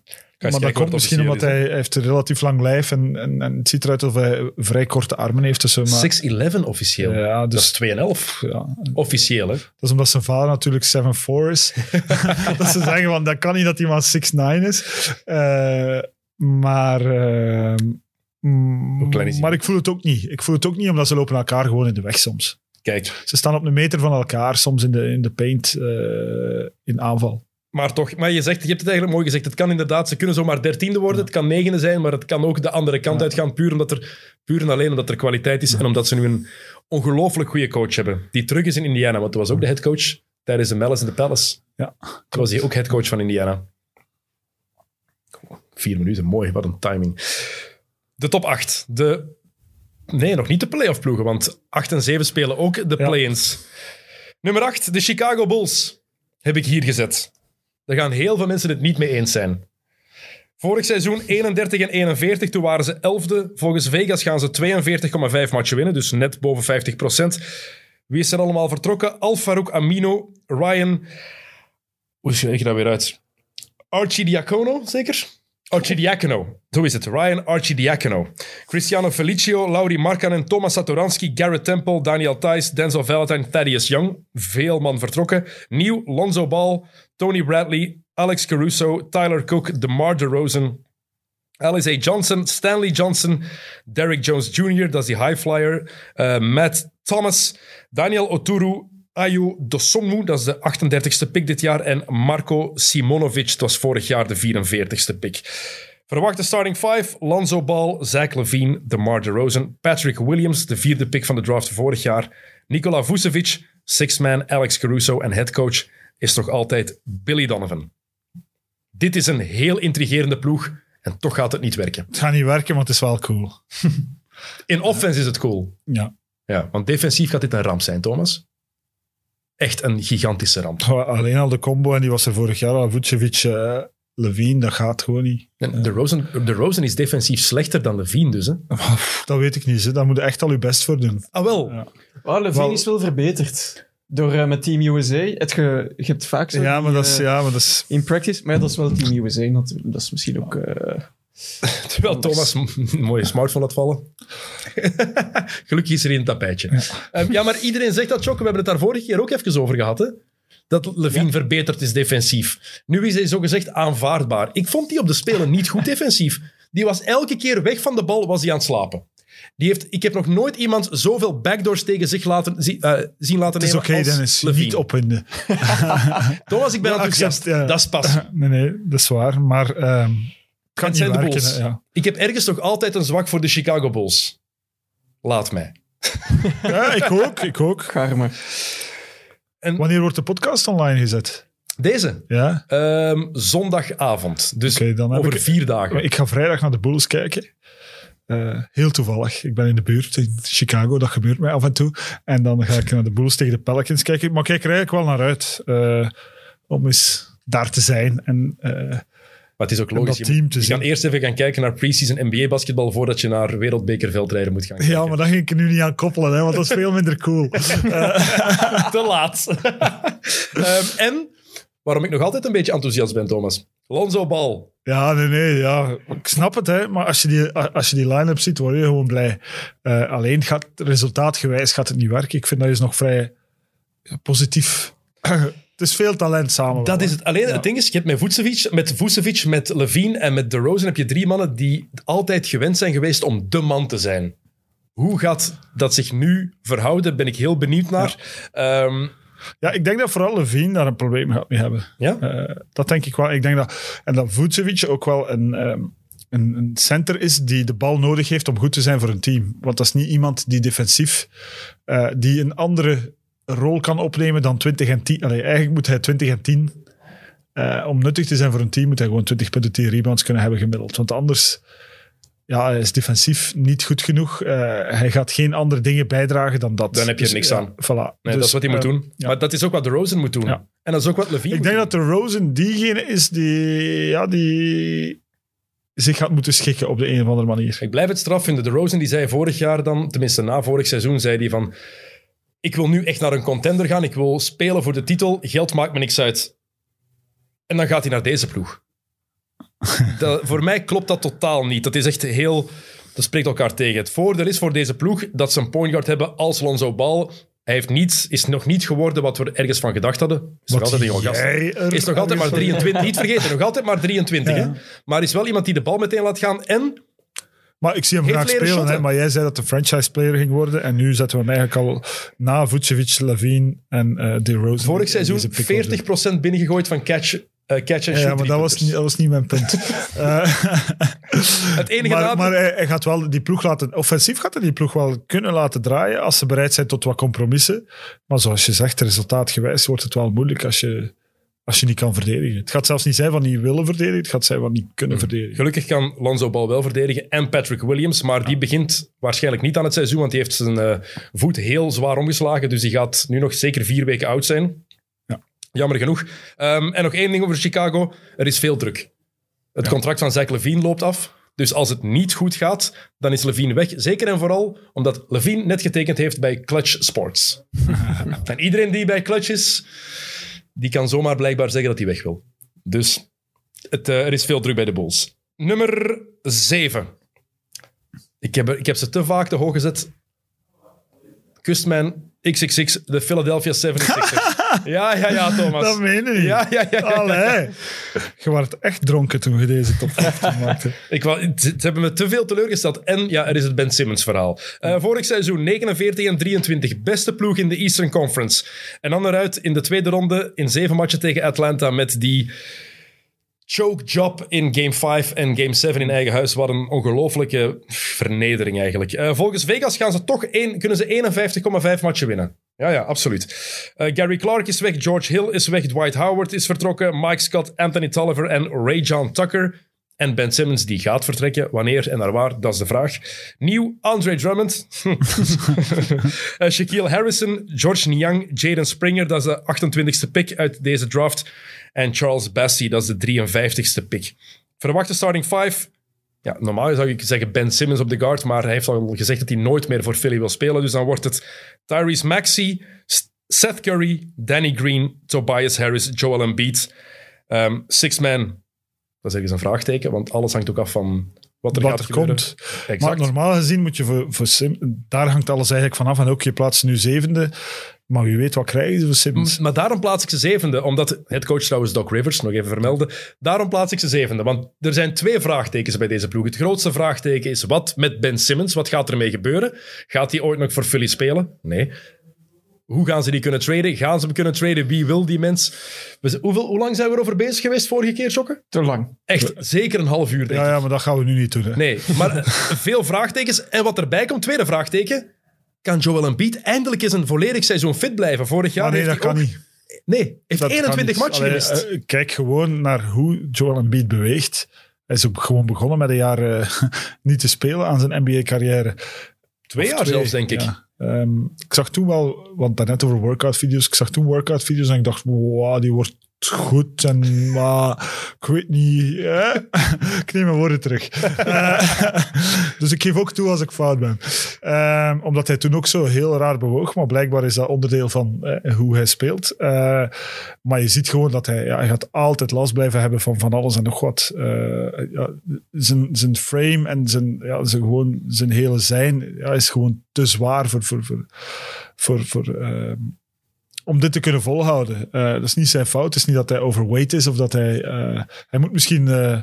maar dat komt misschien omdat hij, hij heeft een relatief lang lijf en, en, en het ziet eruit alsof hij vrij korte armen heeft. Dus, zo, maar, 6-11 officieel. Ja, Dat dus- is 2,5. ja, Officieel, hè? dat is omdat zijn vader natuurlijk 7'4 is. dat ze zeggen, van, dat kan niet dat hij maar 6'9 is. Eh, maar... eh, mm, hij? maar ik voel het ook niet. Ik voel het ook niet, omdat ze lopen elkaar gewoon in de weg soms. Kijk, Ze staan op een meter van elkaar, soms in de, in de paint eh, in aanval. Maar toch. Maar je, zegt, je hebt het eigenlijk mooi gezegd. Het kan inderdaad, ze kunnen zomaar dertiende worden. Het kan negende zijn, maar het kan ook de andere kant Ja. uitgaan. Puur, omdat er, puur en alleen omdat er kwaliteit is. En omdat ze nu een ongelooflijk goede coach hebben. Die terug is in Indiana. Want dat was ook de headcoach tijdens de Malice in the Palace. Ja, Toen was hij ook headcoach van Indiana. Vier minuten, mooi, wat een timing. De top 8. De, nee, nog niet de playoff ploegen, want 8 en 7 spelen ook de play-ins. Nummer 8, de Chicago Bulls. Heb ik hier gezet. Daar gaan heel veel mensen het niet mee eens zijn. Vorig seizoen 31 en 41, toen waren ze 11e. Volgens Vegas gaan ze 42,5 matchen winnen, dus net boven 50% Wie is er allemaal vertrokken? Al Farouk Amino, Ryan... Hoe spreek je dat weer uit? Archie Diacono, zeker? Archie Diacono, zo is het. Ryan Archie Diacono. Cristiano Felicio, Lauri Markkanen, Thomas Satoransky, Garrett Temple, Daniel Thijs, Denzel Valentine, Thaddeus Young. Veel man vertrokken. Nieuw, Lonzo Ball, Tony Bradley, Alex Caruso, Tyler Cook, DeMar DeRozan, Alice A. Johnson, Stanley Johnson, Derrick Jones Jr., dat is die high flyer, eh, Matt Thomas, Daniel Oturu, Ayu Dosonmu, dat is de 38ste pick dit jaar, en Marco Simonovic, dat was vorig jaar de 44ste pick. Verwachte starting five, Lonzo Ball, Zach Levine, DeMar DeRozan, Patrick Williams, de vierde pick van de draft vorig jaar, Nikola Vucevic, six-man Alex Caruso en headcoach is toch altijd Billy Donovan. Dit is een heel intrigerende ploeg en toch gaat het niet werken. Het gaat niet werken, maar het is wel cool. In offense is het cool. Ja. Ja, want defensief gaat dit een ramp zijn, Thomas. Echt een gigantische ramp. Alleen al de combo, en die was er vorig jaar al, Vucevic, eh Levine, dat gaat gewoon niet. En de, Rosen, de Rosen is defensief slechter dan Levine dus. Hè? Dat weet ik niet. Hè. Daar moet je echt al je best voor doen. Ah wel, Ja. Oh, Levine Wel- is wel verbeterd. Door eh, met Team USA. Het ge, je hebt vaak zo Ja, die, maar dat is... eh, Ja, maar dat is In practice, maar ja, dat is wel Team USA natuurlijk. Dat is misschien ook... eh, terwijl Thomas een mooie smartphone laat vallen. Gelukkig is er hier een tapijtje. Ja. ja, maar iedereen zegt dat, Choc. We hebben het daar vorige keer ook even over gehad. Hè? Dat Levine verbeterd is defensief. Nu is hij zogezegd aanvaardbaar. Ik vond die op de Spelen niet goed defensief. Die was elke keer weg van de bal, was hij aan het slapen. Die heeft, ik heb nog nooit iemand zoveel backdoors tegen zich laten, zi- eh, zien laten het is nemen oké, als Dennis. Levine. Niet opwinden. Thomas, ik ben Ja, enthousiast. accept, ja. Dat is pas. Nee, nee, dat is waar. Maar ehm het kan Het niet zijn de werken. Ja. Ik heb ergens toch altijd een zwak voor de Chicago Bulls. Laat mij. ja, ik ook. Ik ook. Garme. Wanneer wordt de podcast online gezet? Deze, Ja? ehm, zondagavond. Dus dan over ik- vier dagen. Ik ga vrijdag naar de Bulls kijken. Eh, heel toevallig. Ik ben in de buurt in Chicago. Dat gebeurt mij af en toe. En dan ga ik naar de Bulls tegen de Pelicans kijken. Maar ik kijk er eigenlijk wel naar uit. eh, om eens daar te zijn. En eh, Maar het is ook logisch. dat Je, team te je zien. kan eerst even gaan kijken naar preseason NBA-basketbal voordat je naar wereldbekerveldrijden moet gaan kijken. Ja, maar dat ging ik er nu niet aan koppelen. Hè, want dat is veel minder cool. Te laat. Ehm, en waarom ik nog altijd een beetje enthousiast ben, Thomas. Lonzo Ball. Ja, nee, nee, ja. Ik snap het, hè. Maar als je die, als je die line-up ziet, word je gewoon blij. Eh, alleen gaat resultaatgewijs gaat het niet werken. Ik vind dat is nog vrij positief. Het is veel talent samen. Dat is het. Alleen het ding is, je hebt met Vucevic, met Vucevic, met Levine en met DeRozan heb je drie mannen die altijd gewend zijn geweest om de man te zijn. Hoe gaat dat zich nu verhouden? Ben ik heel benieuwd naar. Ehm, Ja, ik denk dat vooral Levine daar een probleem gaat mee hebben. ja? Eh, dat denk ik wel. Ik denk dat, en dat Vucevic ook wel een, ehm, een, een center is die de bal nodig heeft om goed te zijn voor een team. Want dat is niet iemand die defensief, eh, die een andere rol kan opnemen dan 20 en 10. Allee, eigenlijk moet hij 20 en 10. eh, om nuttig te zijn voor een team moet hij gewoon 20 punten, 10 rebounds kunnen hebben gemiddeld. Want anders ja, hij is defensief niet goed genoeg. Eh, hij gaat geen andere dingen bijdragen dan dat. Dan heb je er Dus, niks ja, aan. Voilà. Nee, Dus, dat is wat hij moet eh, doen. ja. Maar dat is ook wat DeRozan moet doen. Ja. En dat is ook wat Levine Ik denk dat de Rosen diegene is die, ja, die zich gaat moeten schikken op de een of andere manier. Ik blijf het straf vinden. DeRozan die zei vorig jaar dan, tenminste na vorig seizoen, zei hij van ik wil nu echt naar een contender gaan. Ik wil spelen voor de titel. Geld maakt me niks uit. En dan gaat hij naar deze ploeg. dat, voor mij klopt dat totaal niet. Dat is echt heel... Dat spreekt elkaar tegen. Het voordeel is voor deze ploeg dat ze een point guard hebben als Lonzo Ball. Hij heeft niets, is nog niet geworden wat we er ergens van gedacht hadden. Is nog altijd een gast. Is nog altijd maar ergens van- 23. Niet vergeten, nog altijd maar 23. Ja. Hè? Maar is wel iemand die de bal meteen laat gaan. En Maar ik zie hem graag spelen. Hè, maar jij zei dat de franchise player ging worden. En nu zetten we hem eigenlijk al na Vucevic, Levine en eh De Rosen. vorig seizoen 40% binnengegooid van catch eh, catch and shoot. Ja, maar dat was, niet, dat was niet mijn punt. Eh, Het enige maar maar hij, hij gaat wel die ploeg laten... Offensief gaat hij die ploeg wel kunnen laten draaien als ze bereid zijn tot wat compromissen. Maar zoals je zegt, resultaatgewijs wordt het wel moeilijk als je, als je niet kan verdedigen. Het gaat zelfs niet zijn van niet willen verdedigen, het gaat zijn van niet kunnen verdedigen. Gelukkig kan Lonzo Ball wel verdedigen en Patrick Williams, maar die begint waarschijnlijk niet aan het seizoen, want die heeft zijn eh, voet heel zwaar omgeslagen, dus die gaat nu nog zeker vier weken oud zijn. Ja. Jammer genoeg. Ehm, en nog één ding over Chicago. Er is veel druk. Het contract van Zach Levine loopt af. Dus als het niet goed gaat, dan is Levine weg. Zeker en vooral omdat Levine net getekend heeft bij Clutch Sports. en iedereen die bij Clutch is, die kan zomaar blijkbaar zeggen dat hij weg wil. Dus het, eh, er is veel druk bij de Bulls. Nummer 7. Ik heb, ik heb ze te vaak te hoog gezet. Kustman XXX, de Philadelphia 76ers. ja, ja, ja, Thomas. Dat meen je niet. Ja, ja, ja. ja. Allee. Je werd echt dronken toen je deze top 15 maakte. Ik ze hebben me te veel teleurgesteld. En ja, er is het Ben Simmons verhaal. Eh, vorig seizoen 49 en 23. Beste ploeg in de Eastern Conference. En dan eruit in de tweede ronde in zeven matchen tegen Atlanta met die choke job in game 5 en game 7 in eigen huis. Wat een ongelofelijke vernedering eigenlijk. Eh, volgens Vegas gaan ze toch één, kunnen ze 51,5 matchen winnen. Ja, ja, absoluut. Eh, Gary Clark is weg, George Hill is weg, Dwight Howard is vertrokken, Mike Scott, Anthony Tolliver en Ray John Tucker. En Ben Simmons die gaat vertrekken. Wanneer en naar waar, dat is de vraag. Nieuw Andre Drummond. Eh, Shaquille Harrison, George Niang, Jaden Springer, dat is de 28ste pick uit deze draft. En Charles Bassey, dat is de 53ste pick. Verwachte starting five. Ja, normaal zou ik zeggen Ben Simmons op de guard, maar hij heeft al gezegd dat hij nooit meer voor Philly wil spelen. Dus dan wordt het Tyrese Maxey, Seth Curry, Danny Green, Tobias Harris, Joel Embiid. Ehm six man, dat is ergens een vraagteken, want alles hangt ook af van wat er Wat gaat er komt. Exact. Maar normaal gezien moet je voor, voor Sim... Daar hangt alles eigenlijk vanaf. En ook je plaatst nu zevende. Maar wie weet wat krijgen ze voor Simmons. Maar daarom plaats ik ze zevende, omdat het coach trouwens Doc Rivers, nog even vermelden, daarom plaats ik ze zevende. Want er zijn twee vraagtekens bij deze ploeg. Het grootste vraagteken is wat met Ben Simmons? Wat gaat ermee gebeuren? Gaat hij ooit nog voor Philly spelen? Nee. Hoe gaan ze die kunnen traden? Gaan ze hem kunnen traden? Wie wil die mens? We hoeveel, hoe lang zijn we erover bezig geweest vorige keer, Jokke? Te lang. Echt, zeker een half uur, denk Ja, ik. ja, maar dat gaan we nu niet doen. Hè. Nee, maar veel vraagtekens. En wat erbij komt, tweede vraagteken. Kan Joel Embiid eindelijk eens een volledig seizoen fit blijven? Vorig jaar Maar nee, heeft dat hij kan ook- niet. Nee, heeft Dat kan 21 niet. matchen gemist. eh, kijk gewoon naar hoe Joel Embiid beweegt. Hij is ook gewoon begonnen met een jaar eh, niet te spelen aan zijn NBA-carrière. Twee jaar zelfs, denk ik. Ja. Ehm, ik zag toen wel, want daarnet over workout-video's, ik zag toen workout-video's en ik dacht, wow, die wordt goed. En, maar ik weet niet, hè? ik neem mijn woorden terug. Eh, dus ik geef ook toe als ik fout ben. Ehm, omdat hij toen ook zo heel raar bewoog, maar blijkbaar is dat onderdeel van eh, hoe hij speelt. Eh, maar je ziet gewoon dat hij, ja, hij gaat altijd last blijven hebben van van alles en nog wat. Ja, zijn, zijn frame en zijn, ja, zijn, gewoon, zijn hele zijn ja, is gewoon te zwaar voor, voor, voor, voor, voor, ehm, om dit te kunnen volhouden. Eh, dat is niet zijn fout. Het is niet dat hij overweight is of dat hij... eh, hij moet misschien... eh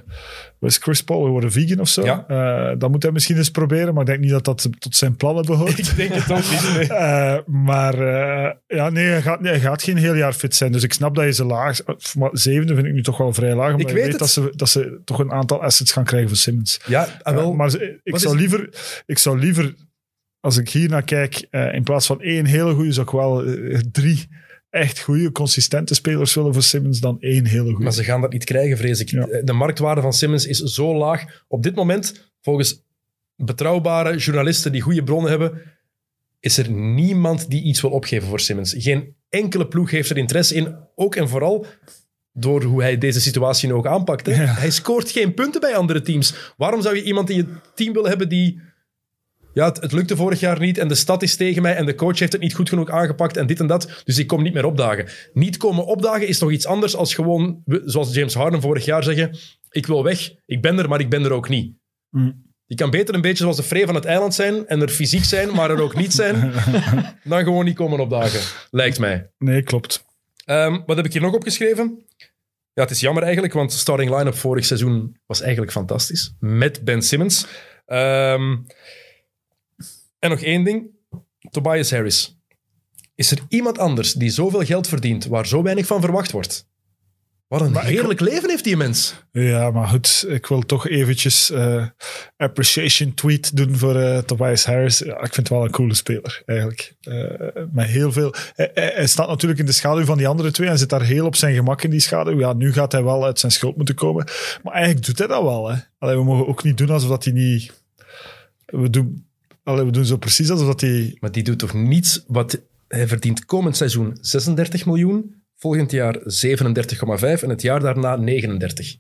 wat is Chris Paul worden vegan of zo? Ja. Eh, dat moet hij misschien eens proberen, maar ik denk niet dat dat tot zijn plannen behoort. Ik denk het ook niet. nee. Eh, maar eh, ja, nee hij, gaat, nee, hij gaat geen heel jaar fit zijn. Dus ik snap dat je ze laag... Maar zevende vind ik nu toch wel vrij laag. Omdat Ik weet dat ze, dat ze toch een aantal assets gaan krijgen voor Simmons. Ja, ah, wel, maar ik zou, liever, ik zou liever, als ik hier naar kijk, eh, in plaats van één hele goede, zou ik wel eh, drie echt goede, consistente spelers willen voor Simmons dan één hele goede. maar ze gaan dat niet krijgen, vrees ik. Ja. De marktwaarde van Simmons is zo laag. Op dit moment, volgens betrouwbare journalisten die goede bronnen hebben, is er niemand die iets wil opgeven voor Simmons. Geen enkele ploeg heeft er interesse in. Ook en vooral door hoe hij deze situatie nu ook aanpakt. Hè? Ja. Hij scoort geen punten bij andere teams. Waarom zou je iemand in je team willen hebben die... Ja, het, het lukte vorig jaar niet en de stad is tegen mij en de coach heeft het niet goed genoeg aangepakt en dit en dat. Dus ik kom niet meer opdagen. Niet komen opdagen is toch iets anders als gewoon, zoals James Harden vorig jaar zeggen, ik wil weg, ik ben er, maar ik ben er ook niet. Mm. Je kan beter een beetje zoals de Frey van het eiland zijn en er fysiek zijn, maar er ook niet zijn, dan gewoon niet komen opdagen, lijkt mij. Nee, klopt. Ehm, wat heb ik hier nog opgeschreven? Ja, het is jammer eigenlijk, want de starting line-up vorig seizoen was eigenlijk fantastisch. Met Ben Simmons. Ehm, en nog één ding. Tobias Harris. Is er iemand anders die zoveel geld verdient waar zo weinig van verwacht wordt? Wat een Maar ik- heerlijk leven heeft die mens. Ja, maar goed, ik wil toch eventjes eh, appreciation tweet doen voor eh, Tobias Harris. Ja, ik vind het wel een coole speler, eigenlijk. Eh, met heel veel... Hij, hij- hij staat natuurlijk in de schaduw van die andere twee en zit daar heel op zijn gemak in die schaduw. Ja, nu gaat hij wel uit zijn schuld moeten komen. Maar eigenlijk doet hij dat wel, hè. Allee, we mogen ook niet doen alsof dat hij niet... We doen, allee, we doen zo precies alsof dat hij... Maar die doet toch niets wat... Hij verdient komend seizoen 36 miljoen, volgend jaar 37,5 en het jaar daarna 39.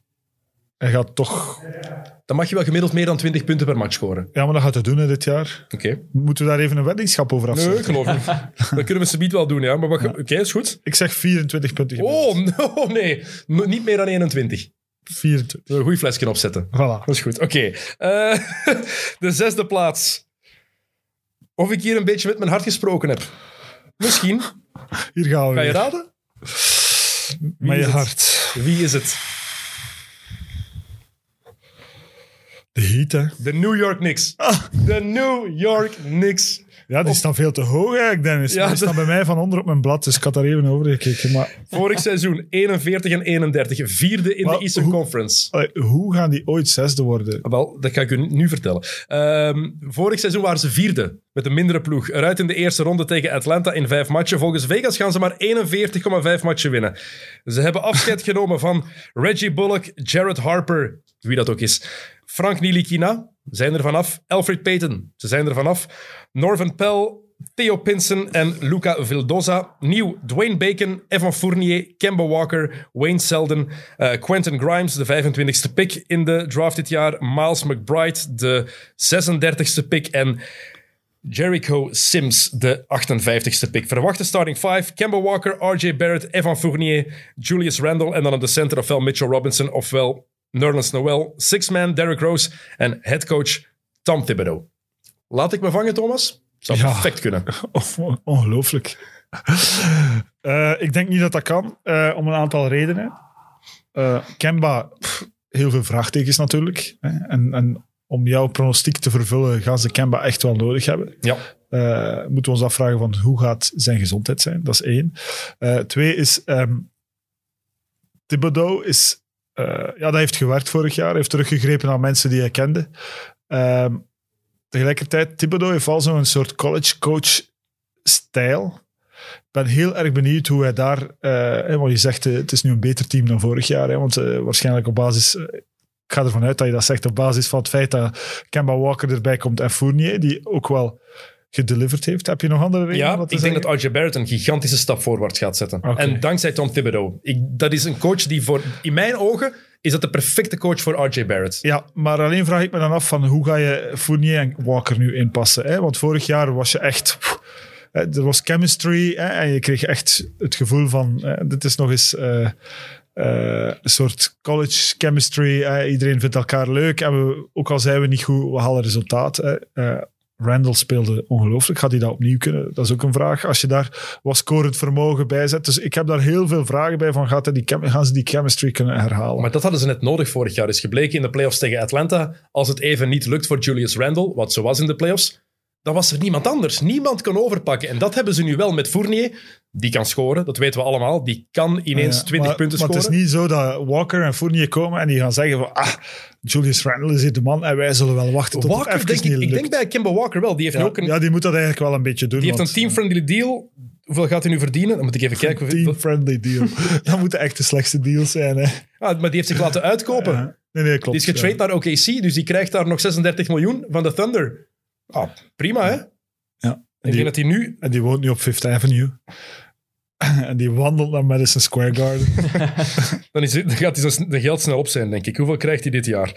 Hij gaat toch... Dan mag je wel gemiddeld meer dan 20 punten per match scoren. Ja, maar dat gaat hij doen hè, dit jaar. Oké. Moeten we daar even een weddingschap over afzetten? Nee, geloof niet. Dat kunnen we subiet wel doen, ja. Maar wat- oké, is goed. Ik zeg 24 punten. gemiddeld. Oh, no, nee. Niet meer dan 21. 24. Een goed flesje opzetten. Voilà. Dat is goed. Oké. Eh, de zesde plaats. Of ik hier een beetje met mijn hart gesproken heb. Misschien. Hier gaan we Ga je weer. raden? Met je is het? hart. Wie is het? De heat, hè. De New York Knicks. De New York Knicks. Ja, die staan veel te hoog eigenlijk, Dennis. Ja, die staan bij mij van onder op mijn blad, dus ik had daar even over gekeken. Maar Vorig seizoen 41 en 31. Vierde in Maar de Eastern hoe- Conference. allee, hoe gaan die ooit zesde worden? Wel, dat ga ik u nu vertellen. Ehm, vorig seizoen waren ze vierde met een mindere ploeg. Eruit in de eerste ronde tegen Atlanta in vijf matchen. Volgens Vegas gaan ze maar 41,5 matchen winnen. Ze hebben afscheid genomen van Reggie Bullock, Jared Harper, wie dat ook is. Frank Nilikina, zijn er vanaf. Alfred Payton, ze zijn er vanaf. Norvan Pell, Theo Pinson en Luca Vildoza. Nieuw Dwayne Bacon, Evan Fournier, Kemba Walker, Wayne Selden, eh, Quentin Grimes, de 25ste pick in de draft dit jaar. Miles McBride, de 36ste pick. En Jericho Sims, de 58ste pick. Verwachte starting 5. Kemba Walker, RJ Barrett, Evan Fournier, Julius Randle. En dan op de center ofwel Mitchell Robinson ofwel Nerlens Noel. Six-man Derrick Rose en headcoach Tom Thibodeau. Laat ik me vangen, Thomas? Zou Ja. perfect kunnen. Oh, ongelooflijk. Eh, ik denk niet dat dat kan, eh, om een aantal redenen. Eh, Kemba, pff, heel veel vraagtekens natuurlijk. Hè. En, en om jouw pronostiek te vervullen, gaan ze Kemba echt wel nodig hebben. Ja. Moeten we ons afvragen van hoe gaat zijn gezondheid zijn? Dat is één. Twee is, ehm Thibodeau is, eh, ja, dat heeft gewerkt vorig jaar. Hij heeft teruggegrepen naar mensen die hij kende. Ehm, tegelijkertijd, Thibodeau heeft wel zo'n soort college coach stijl. Ik ben heel erg benieuwd hoe hij daar, hè, want je zegt eh, het is nu een beter team dan vorig jaar, hè, want waarschijnlijk op basis, ik ga ervan uit dat je dat zegt, op basis van het feit dat Kemba Walker erbij komt en Fournier, die ook wel gedeliverd heeft. Heb je nog andere redenen? Ja, ik denk zeggen? dat RJ Barrett een gigantische stap voorwaarts gaat zetten. En dankzij Tom Thibodeau. Ik, dat is een coach die voor... In mijn ogen is dat de perfecte coach voor RJ Barrett. Ja, maar alleen vraag ik me dan af van hoe ga je Fournier en Walker nu inpassen? Hè? Want vorig jaar was je echt... hè, er was chemistry hè, en je kreeg echt het gevoel van... hè, dit is nog eens eh, eh, een soort college chemistry. Iedereen vindt elkaar leuk en we, ook al zijn we niet goed, we halen resultaat. Hè? Randall speelde ongelooflijk. Gaat hij dat opnieuw kunnen? Dat is ook een vraag. Als je daar wat scorend vermogen bij zet. Dus ik heb daar heel veel vragen bij van gaat hij die gaan ze die chemistry kunnen herhalen? Maar dat hadden ze net nodig vorig jaar. Is gebleken in de playoffs tegen Atlanta. Als het even niet lukt voor Julius Randle, wat zo was in de playoffs, dan was er niemand anders. Niemand kan overpakken. En dat hebben ze nu wel met Fournier. Die kan scoren, dat weten we allemaal. Die kan ineens Ja, 20 maar, punten maar scoren. het is niet zo dat Walker en Fournier komen en die gaan zeggen van ah, Julius Randle is hier de man en wij zullen wel wachten tot Walker, het denk ik, ik denk bij Kemba Walker wel. Die heeft, ja, ook een, ja, die moet dat eigenlijk wel een beetje doen. die heeft een team-friendly deal. Hoeveel gaat hij nu verdienen? Dan moet ik even kijken. Team-friendly deal. dat moeten echt de slechtste deals zijn. Hè. Ah, maar die heeft zich laten uitkopen. Ja. Nee, nee, klopt. Die is getrade naar OKC, dus die krijgt daar nog 36 miljoen van de Thunder. Ah, prima, hè? Ik denk dat hij nu... En die woont nu op Fifth Avenue. en die wandelt naar Madison Square Garden. Dan, is, dan gaat hij de geld snel op zijn, denk ik. Hoeveel krijgt hij dit jaar?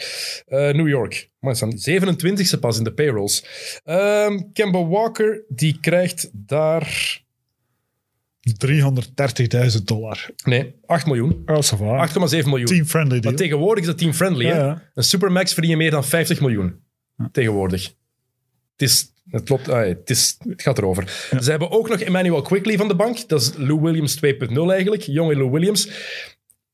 Eh, New York. Maar is dan 27e pas in de payrolls. Ehm Kemba Walker, die krijgt daar... 330.000 dollar. Nee, 8 miljoen. Oh, ça va. 8,7 miljoen. Team-friendly deal. Maar tegenwoordig is dat team-friendly. hè? Ja, ja. Een supermax verdien je meer dan 50 miljoen. Tegenwoordig. Het is... Het, klopt, ah, het, is, het gaat erover. Ze hebben ook nog Emmanuel Quickly van de bank. Dat is Lou Williams 2.0 eigenlijk. Jonge Lou Williams.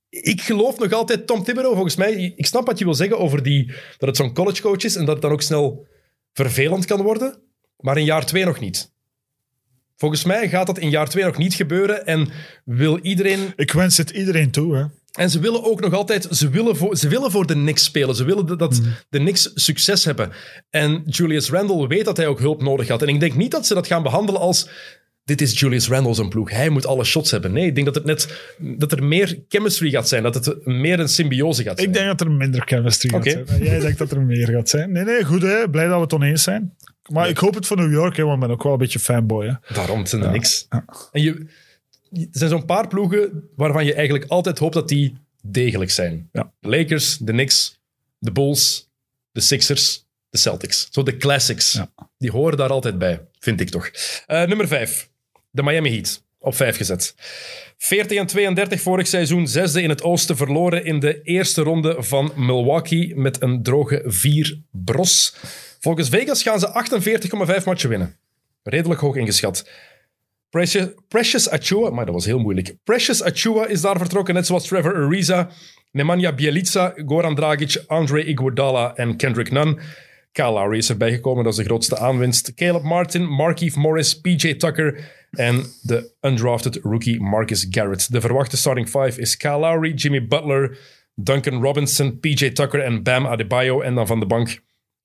Ik geloof nog altijd Tom Thibodeau, volgens mij. Ik snap wat je wil zeggen over die, dat het zo'n collegecoach is en dat het dan ook snel vervelend kan worden. Maar in jaar 2 nog niet. Volgens mij gaat dat in jaar 2 nog niet gebeuren en wil iedereen... Ik wens het iedereen toe. Hè. En ze willen ook nog altijd, ze willen voor, ze willen voor de Knicks spelen. Ze willen dat de Knicks succes hebben. En Julius Randle weet dat hij ook hulp nodig had. En ik denk niet dat ze dat gaan behandelen als, dit is Julius Randle zijn ploeg. Hij moet alle shots hebben. Nee, ik denk dat, het net, dat er meer chemistry gaat zijn. Dat het meer een symbiose gaat zijn. Ik denk dat er minder chemistry gaat zijn. Jij denkt dat er meer gaat zijn. Nee, nee, goed hè. Blij dat we het oneens zijn. Maar ik hoop het voor New York, hè, want ik ben ook wel een beetje fanboy. Hè. Daarom, het zijn de Knicks. En je, er zijn zo'n paar ploegen waarvan je eigenlijk altijd hoopt dat die degelijk zijn. Ja. De Lakers, de Knicks, de Bulls, de Sixers, de Celtics. Zo de classics. Ja. Die horen daar altijd bij, vind ik toch. Eh, nummer 5. De Miami Heat. Op 5 gezet. 40 en 32 vorig seizoen. Zesde in het oosten. Verloren in de eerste ronde van Milwaukee met een droge 4 bros. Volgens Vegas gaan ze 48,5 matchen winnen. Redelijk hoog ingeschat. Precious, Precious Achua, maar dat was heel moeilijk. Precious Achua is daar vertrokken, net zoals Trevor Ariza, Nemanja Bjelica, Goran Dragic, Andre Iguodala en Kendrick Nunn. Kyle Lowry is erbij gekomen, dat is de grootste aanwinst. Caleb Martin, Markeith Morris, PJ Tucker en de undrafted rookie Marcus Garrett. De verwachte starting five is Kyle Lowry, Jimmy Butler, Duncan Robinson, PJ Tucker en Bam Adebayo. En dan van de bank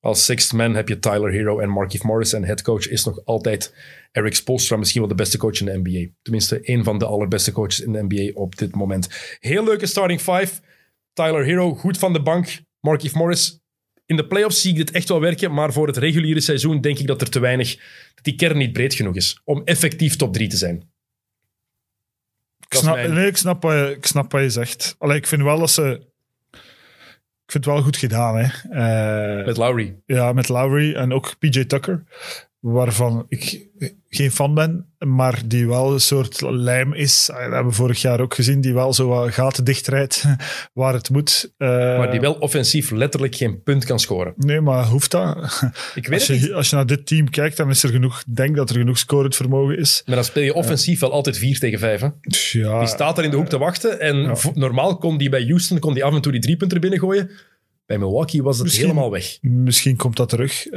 als sixth man heb je Tyler Hero en Markieff Morris. En headcoach is nog altijd Eric Spoelstra, misschien wel de beste coach in de NBA. Tenminste, één van de allerbeste coaches in de NBA op dit moment. Heel leuke starting five. Tyler Hero, goed van de bank. Markieff Morris. In de playoffs zie ik dit echt wel werken, maar voor het reguliere seizoen denk ik dat er te weinig, dat die kern niet breed genoeg is om effectief top 3 te zijn. Ik snap, mijn- nee, ik snap, wat je, ik snap wat je zegt. Allee, ik vind wel dat ze... Ik vind het wel goed gedaan, hè. Eh, Met Lowry. Ja, met Lowry en ook PJ Tucker, waarvan ik geen fan ben, maar die wel een soort lijm is. Ah, Dat hebben we vorig jaar ook gezien, die wel zo wat gaten dichtrijdt waar het moet. Eh, Maar die wel offensief letterlijk geen punt kan scoren. Nee, maar hoeft dat? Ik weet Als het niet. je, als je naar dit team kijkt, dan is er genoeg, ik denk dat er genoeg scorend vermogen is. Maar dan speel je offensief wel altijd 4 tegen 5. Hè? Dus ja, Die staat daar in de hoek te wachten. En normaal kon die bij Houston kon die af en toe die driepunter binnengooien. Bij Milwaukee was het Misschien- helemaal weg. Misschien komt dat terug.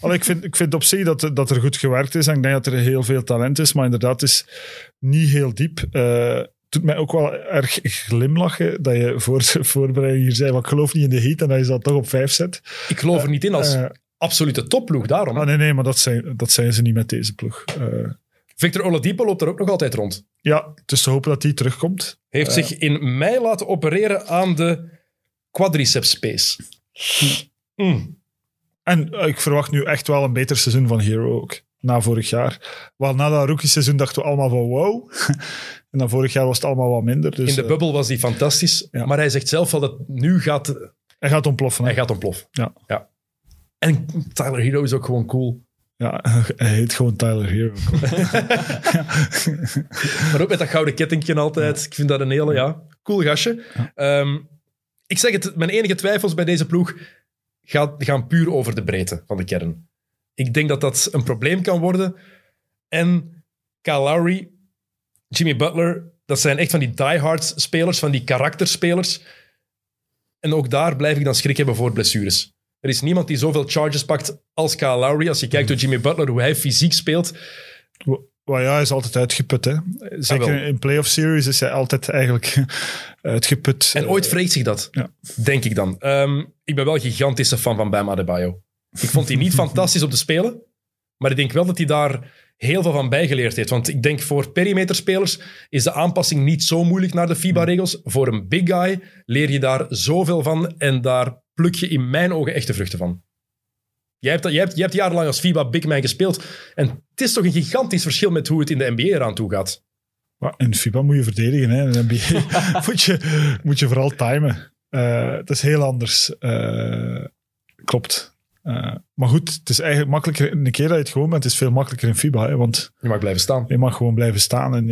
Allee, ik, vind, ik vind op zich dat, dat er goed gewerkt is. En ik denk dat er heel veel talent is. Maar inderdaad, het is niet heel diep. Het doet mij ook wel erg glimlachen dat je voor de voorbereiding hier zei, "Maar ik geloof niet in de heat en dat je dat toch op vijf zet. Ik geloof er niet in als Eh, absolute topploeg, daarom. ah, nee, nee, maar dat zijn, dat zijn ze niet met deze ploeg. Victor Oladipo loopt er ook nog altijd rond. ja, het is te hopen dat die terugkomt. Heeft zich in mei laten opereren aan de quadriceps space. Mm. En eh, ik verwacht nu echt wel een beter seizoen van Hero ook. Na vorig jaar. Wel, na dat rookie-seizoen dachten we allemaal van wow. en dan vorig jaar was het allemaal wat minder. Dus, In de eh, bubbel was hij fantastisch. ja. Maar hij zegt zelf wel dat nu gaat hij gaat ontploffen. hè. hij gaat ontploffen. Ja. ja. En Tyler Hero is ook gewoon cool. Ja, hij heet gewoon Tyler Hero. Maar ook met dat gouden kettingje altijd. Ik vind dat een hele, ja, cool gastje. Ehm, ik zeg het, mijn enige twijfels bij deze ploeg gaat, gaan puur over de breedte van de kern. Ik denk dat dat een probleem kan worden. En Kyle Lowry, Jimmy Butler, dat zijn echt van die diehard spelers, van die karakterspelers. En ook daar blijf ik dan schrik hebben voor blessures. Er is niemand die zoveel charges pakt als Kyle Lowry. Als je kijkt door Jimmy Butler, hoe hij fysiek speelt. Maar ja, hij is altijd uitgeput. Hè. Zeker Ah, in playoff series is hij altijd eigenlijk uitgeput. En ooit vreet zich dat, Ja. denk ik dan. Ehm, ik ben wel een gigantische fan van Bam Adebayo. Ik vond hij niet fantastisch om te spelen, maar ik denk wel dat hij daar heel veel van bijgeleerd heeft. Want ik denk voor perimeterspelers is de aanpassing niet zo moeilijk naar de FIBA-regels. Voor een big guy leer je daar zoveel van en daar pluk je in mijn ogen echte vruchten van. Jij hebt, jij hebt, jij hebt jarenlang als FIBA big man gespeeld en het is toch een gigantisch verschil met hoe het in de NBA eraan toe gaat. Maar in FIBA moet je verdedigen. Hè. In de NBA moet, je, moet je vooral timen. Eh, het is heel anders. Eh, klopt. Eh, maar goed, het is eigenlijk makkelijker. Een keer dat je het gewoon bent, is het veel makkelijker in FIBA. Hè, want Je mag blijven staan. je mag gewoon blijven staan. En,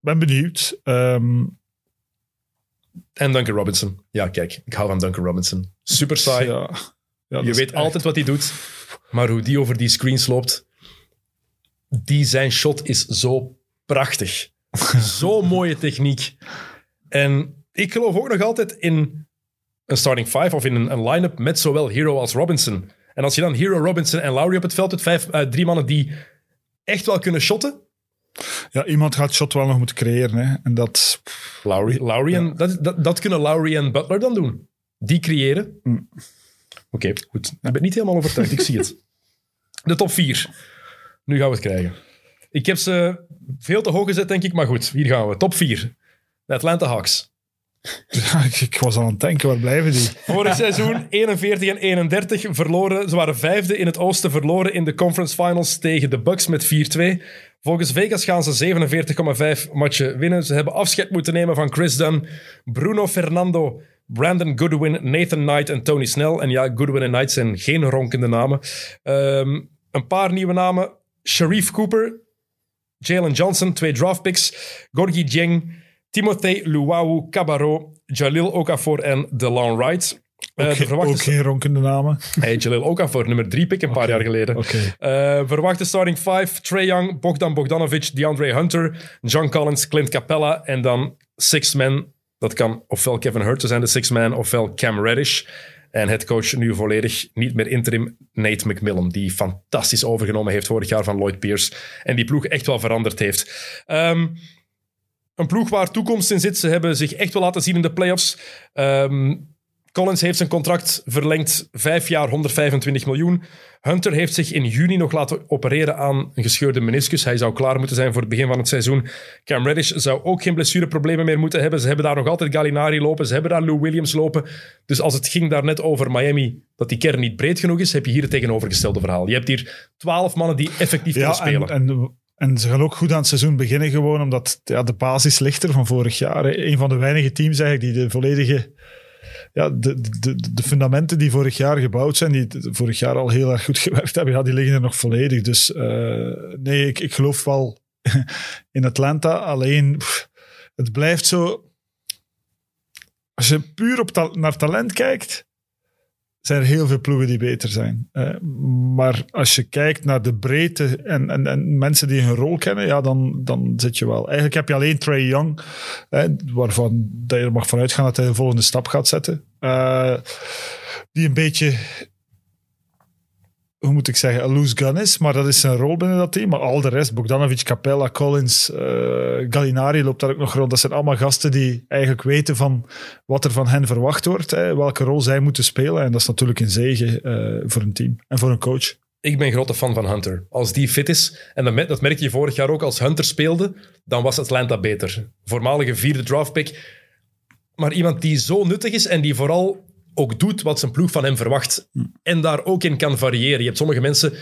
ben benieuwd. Ehm, En Duncan Robinson. Ja, kijk, ik hou van Duncan Robinson. Super saai. ja, ja, je weet echt- altijd wat hij doet. Maar hoe die over die screens loopt. Die zijn shot is zo prachtig. Zo'n mooie techniek. En ik geloof ook nog altijd in een starting five of in een, een line-up met zowel Hero als Robinson. En als je dan Hero, Robinson en Lowry op het veld hebt, vijf, eh, drie mannen die echt wel kunnen shotten, Ja, iemand gaat shot wel nog moeten creëren. Hè. En dat... Lowry, Lowry en, dat, dat, dat kunnen Lowry en Butler dan doen. Die creëren. Mm. Oké, goed. Ik ben niet helemaal overtuigd, ik zie het. De top 4. Nu gaan we het krijgen. Ik heb ze veel te hoog gezet, denk ik, maar goed, hier gaan we. Top 4. De Atlanta Hawks. Ja, ik, ik was aan het denken, waar blijven die? Vorig seizoen 41 en 31 verloren. Ze waren vijfde in het oosten, verloren in de conference finals tegen de Bucks met 4-2. Volgens Vegas gaan ze 47,5 matchen winnen. Ze hebben afscheid moeten nemen van Chris Dunn, Bruno Fernando, Brandon Goodwin, Nathan Knight en Tony Snell. En ja, Goodwin en Knight zijn geen ronkende namen. Ehm, een paar nieuwe namen. Sharif Cooper, Jalen Johnson, twee draftpicks. Gorgie Dieng, Timothée Luau Cabarro, Jalil Okafor en DeLon Wright. Eh, Ook, de geen- verwachte ook geen ronkende namen. Hey, Jalil Okafor, nummer drie pick een paar jaar geleden. Oké. Eh, verwachte starting five, Trey Young, Bogdan Bogdanovic, DeAndre Hunter, John Collins, Clint Capella en dan six man. Dat kan ofwel Kevin Hurts zijn, de six man, ofwel Cam Reddish. En headcoach nu volledig niet meer interim Nate McMillan, die fantastisch overgenomen heeft vorig jaar van Lloyd Pierce en die ploeg echt wel veranderd heeft. Ehm, een ploeg waar toekomst in zit. Ze hebben zich echt wel laten zien in de playoffs. Ehm Collins heeft zijn contract verlengd, vijf jaar, 125 miljoen. Hunter heeft zich in juni nog laten opereren aan een gescheurde meniscus. Hij zou klaar moeten zijn voor het begin van het seizoen. Cam Reddish zou ook geen blessureproblemen meer moeten hebben. Ze hebben daar nog altijd Gallinari lopen. Ze hebben daar Lou Williams lopen. Dus als het ging daar net over Miami, dat die kern niet breed genoeg is, heb je hier het tegenovergestelde verhaal. Je hebt hier twaalf mannen die effectief kunnen spelen. en, en, en ze gaan ook goed aan het seizoen beginnen gewoon, omdat ja, de basis ligt er van vorig jaar. Een van de weinige teams eigenlijk die de volledige... Ja, de, de, de- fundamenten die vorig jaar gebouwd zijn, die vorig jaar al heel erg goed gewerkt hebben, ja, die liggen er nog volledig. Dus eh, nee, ik, ik geloof wel in Atlanta. Alleen, het blijft zo... Als je puur op naar talent kijkt, zijn er heel veel ploegen die beter zijn. Eh, maar als je kijkt naar de breedte en, en, en mensen die hun rol kennen, ja, dan, dan zit je wel. Eigenlijk heb je alleen Trey Young, eh, waarvan dat je er mag vanuit gaan dat hij de volgende stap gaat zetten. Eh, die een beetje, hoe moet ik zeggen, een loose gun is, maar dat is zijn rol binnen dat team. Maar al de rest, Bogdanovic, Capella, Collins, eh, Gallinari loopt daar ook nog rond. Dat zijn allemaal gasten die eigenlijk weten van wat er van hen verwacht wordt, hè, welke rol zij moeten spelen. En dat is natuurlijk een zegen eh, voor een team en voor een coach. Ik ben grote fan van Hunter. Als die fit is, en dat, me- dat merkte je vorig jaar ook, als Hunter speelde, dan was Atlanta beter. Voormalige vierde draftpick. Maar iemand die zo nuttig is en die vooral ook doet wat zijn ploeg van hem verwacht. En daar ook in kan variëren. Je hebt sommige mensen,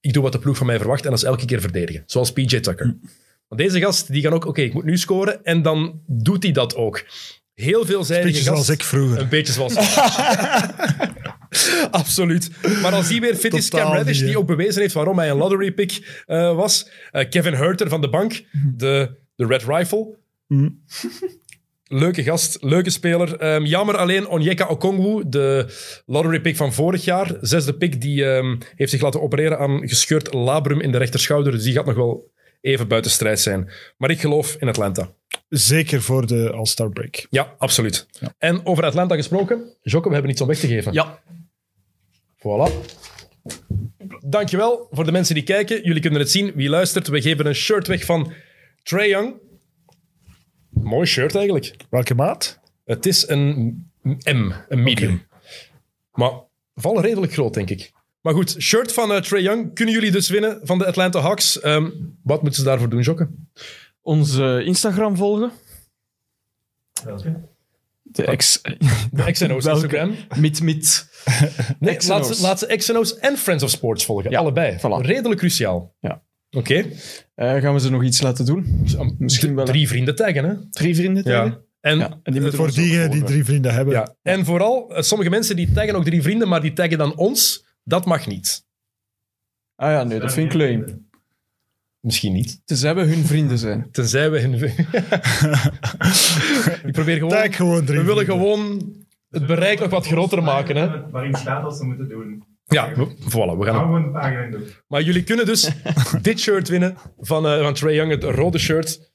ik doe wat de ploeg van mij verwacht en dat is elke keer verdedigen. Zoals PJ Tucker. Want deze gast, die kan ook, oké, ik moet nu scoren. En dan doet hij dat ook. Heel veelzijdige Beetje gast. zoals ik vroeger. Een beetje zoals Absoluut. Maar als die weer fit is, Cam Reddish, die ook bewezen heeft waarom hij een lottery pick eh, was. Eh, Kevin Herter van de bank, de, de Red Rifle. Leuke gast, leuke speler. Ehm, jammer alleen Onyeka Okongwu, de lottery pick van vorig jaar. Zesde pick, die ehm, heeft zich laten opereren aan gescheurd labrum in de rechterschouder. Dus die gaat nog wel even buiten strijd zijn. Maar ik geloof in Atlanta. Zeker voor de All-Star break. Ja, absoluut. En over Atlanta gesproken, Jocke, we hebben iets om weg te geven. Ja. Voilà. Dankjewel voor de mensen die kijken. Jullie kunnen het zien. Wie luistert, we geven een shirt weg van Trae Young. Mooi shirt eigenlijk. Welke maat? Het is een M, een medium. Maar vallen redelijk groot, denk ik. Maar goed, shirt van eh Trae Young kunnen jullie dus winnen van de Atlanta Hawks. Ehm, wat moeten ze daarvoor doen, Jokke? Onze Instagram volgen. De ex... De XNO's Welke? Instagram. Mit, mit. Nee, laat, ze, laat ze XNO's en Friends of Sports volgen. Ja, Allebei. voilà. Redelijk cruciaal. Ja. Oké. Eh, gaan we ze nog iets laten doen? Misschien wel Drie vrienden taggen, hè? drie vrienden tegen? Ja. En, Ja, en die Voor diegenen die drie vrienden hebben. ja. en vooral, eh, sommige mensen die taggen ook drie vrienden, maar die taggen dan ons. Dat mag niet. Ah ja, nee, dat vind ik leuk. Misschien niet. Tenzij we hun vrienden zijn. Tenzij we... hun- Ik probeer gewoon... Tag gewoon drie we willen vrienden. gewoon het bereik nog wat groter maken, hè? Waarin staat wat ze moeten doen. Ja, voilà. We gaan. Maar jullie kunnen dus dit shirt winnen van, eh van Trae Young, het rode shirt.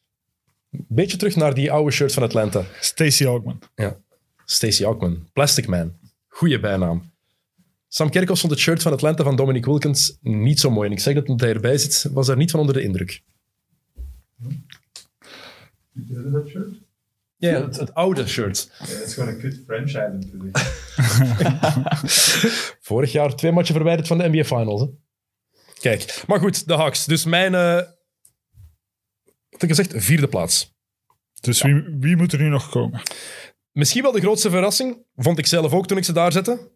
Beetje terug naar die oude shirt van Atlanta. Stacey Augman. Ja. Stacey Augman. Plastic Man. Goeie bijnaam. Sam Kerkhoff vond het shirt van Atlanta van Dominic Wilkins niet zo mooi. En ik zeg dat omdat hij erbij zit, was daar niet van onder de indruk. Is dat shirt? Ja, het, het oude shirt. Ja, het is gewoon een kut franchise natuurlijk. Vorig jaar twee matchen verwijderd van de NBA Finals. Hè? Kijk, maar goed, de Hawks. Dus mijn, eh wat heb ik gezegd, vierde plaats. Dus wie, wie moet er nu nog komen? Misschien wel de grootste verrassing, vond ik zelf ook toen ik ze daar zette.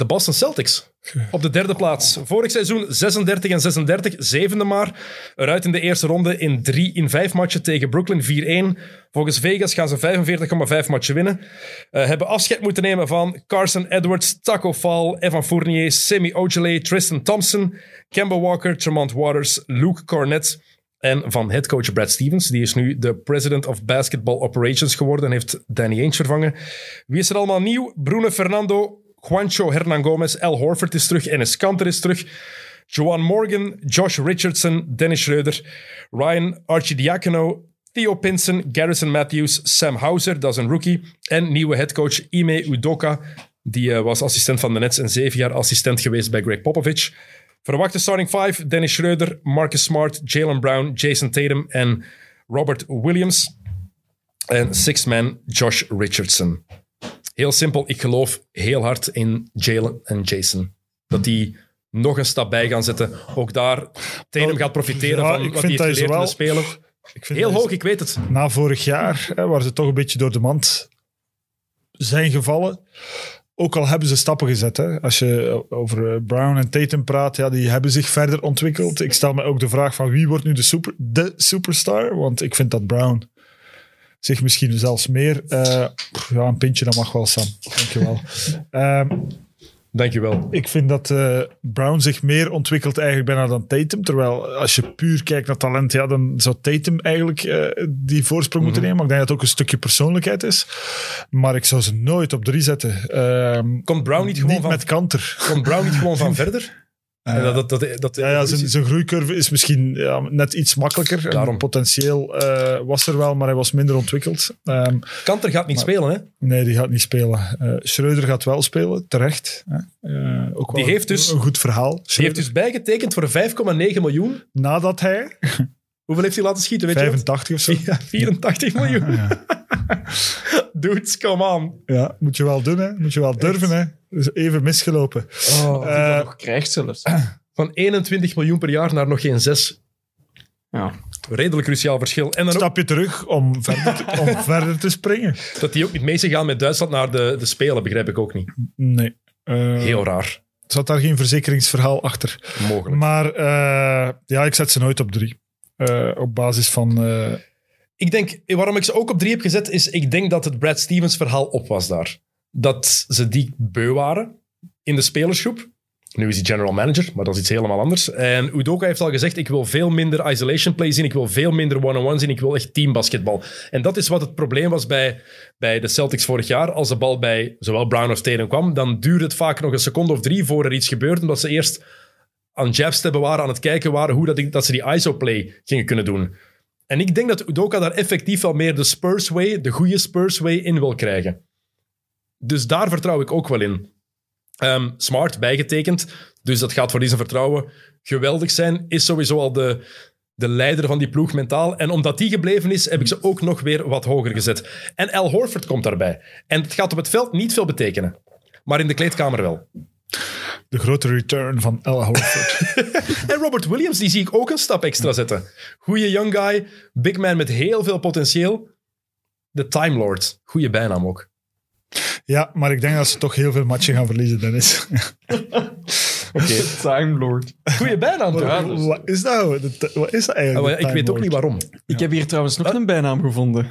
De Boston Celtics. Op de derde plaats. Vorig seizoen 36 en 36, zevende maar. Eruit in de eerste ronde in drie in vijf matchen tegen Brooklyn 4-1. Volgens Vegas gaan ze 45,5 matchen winnen. Eh, hebben afscheid moeten nemen van Carson Edwards, Taco Fall, Evan Fournier, Semi Ojale, Tristan Thompson, Kemba Walker, Tremont Waters, Luke Cornett. En van headcoach Brad Stevens. Die is nu de President of Basketball Operations geworden en heeft Danny Ainge vervangen. Wie is er allemaal nieuw? Bruno Fernando, Juancho Hernan Gomez, Al Horford is terug, Enes Kanter is terug. Joan Morgan, Josh Richardson, Dennis Schreuder, Ryan Archidiakono, Theo Pinson, Garrison Matthews, Sam Hauser, dat is een rookie. En nieuwe headcoach Ime Udoka, die eh, was assistent van de Nets en zeven jaar assistent geweest bij Greg Popovich. Verwachte starting five, Dennis Schreuder, Marcus Smart, Jalen Brown, Jason Tatum en Robert Williams. En six man, Josh Richardson. Heel simpel, ik geloof heel hard in Jalen en Jason. Dat die nog een stap bij gaan zetten. Ook daar, Tatum gaat profiteren Ja, van wat hij heeft geleerd in de is wel- Spelen. Ik vind Heel hoog, ik weet het. na vorig jaar, hè, waar ze toch een beetje door de mand zijn gevallen. Ook al hebben ze stappen gezet. Hè. Als je over eh, Brown en Tatum praat, ja, die hebben zich verder ontwikkeld. Ik stel me ook de vraag van wie wordt nu de, super, de superstar? Want ik vind dat Brown zich misschien zelfs meer... eh, ja, een pintje, dat mag wel, Sam. Dankjewel. Ehm Dankjewel. ik vind dat eh, Brown zich meer ontwikkelt eigenlijk bijna dan Tatum. Terwijl als je puur kijkt naar talent, ja, dan zou Tatum eigenlijk eh, die voorsprong moeten nemen. Maar ik denk dat het ook een stukje persoonlijkheid is. Maar ik zou ze nooit op drie zetten. Ehm, Komt Brown niet gewoon niet van, met kanter. komt Brown niet gewoon van verder? En dat, dat, dat, dat, Ja, ja zijn, zijn groeicurve is misschien ja, net iets makkelijker. En Daarom. Potentieel eh, was er wel, maar hij was minder ontwikkeld. Ehm, Kanter gaat niet spelen, hè? nee, die gaat niet spelen. Eh Schreuder gaat wel spelen, terecht. Eh, ook Die wel heeft dus- een goed verhaal. Die heeft dus bijgetekend voor 5,9 miljoen. Nadat hij Hoeveel heeft hij laten schieten, weet je? 85 of zo. Ja, 84 miljoen. Dudes, come on. Ja, moet je wel doen, hè. Moet je wel durven, hè. Dus even misgelopen. Oh, die Eh, dat nog krijgt zelfs. Van 21 miljoen per jaar naar nog geen 6. Ja. Redelijk cruciaal verschil. En dan ook Stapje terug om verder te, om verder te springen. dat die ook niet mee zijn gaan met Duitsland naar de, de Spelen, begrijp ik ook niet. Nee. Eh, Heel raar. Zat daar geen verzekeringsverhaal achter. Mogelijk. Maar eh, ja, ik zet ze nooit op drie. Eh, op basis van... eh, Ik denk, waarom ik ze ook op drie heb gezet, is ik denk dat het Brad Stevens verhaal op was daar. Dat ze die beu waren in de spelersgroep. Nu is hij general manager, maar dat is iets helemaal anders. En Udoka heeft al gezegd, ik wil veel minder isolation play zien, ik wil veel minder one-on-one zien, ik wil echt teambasketbal. En dat is wat het probleem was bij, bij de Celtics vorig jaar. Als de bal bij zowel Brown of Tatum kwam, dan duurde het vaak nog een seconde of drie voor er iets gebeurde, omdat ze eerst aan jabs te waren, aan het kijken waren hoe dat, dat ze die ISO-play gingen kunnen doen. En ik denk dat Udoka daar effectief wel meer de Spurs way, de goede Spurs way, in wil krijgen. Dus daar vertrouw ik ook wel in. Ehm, smart, bijgetekend. Dus dat gaat voor die zijn vertrouwen geweldig zijn. Is sowieso al de, de leider van die ploeg mentaal. En omdat die gebleven is, heb ik ze ook nog weer wat hoger gezet. En Al Horford komt daarbij. En het gaat op het veld niet veel betekenen. Maar in de kleedkamer wel. de grote return van El Horford. En Robert Williams, die zie ik ook een stap extra zetten. Goeie young guy, big man met heel veel potentieel. De Time Lord. Goeie bijnaam ook. Ja, maar ik denk dat ze toch heel veel matchen gaan verliezen, Dennis. Oké. Time Lord. Goeie bijnaam toch? Ja, dus- Wat is dat? Wat is dat Ah, eigenlijk? de ik weet ook niet waarom. Ik heb hier trouwens nog een bijnaam gevonden.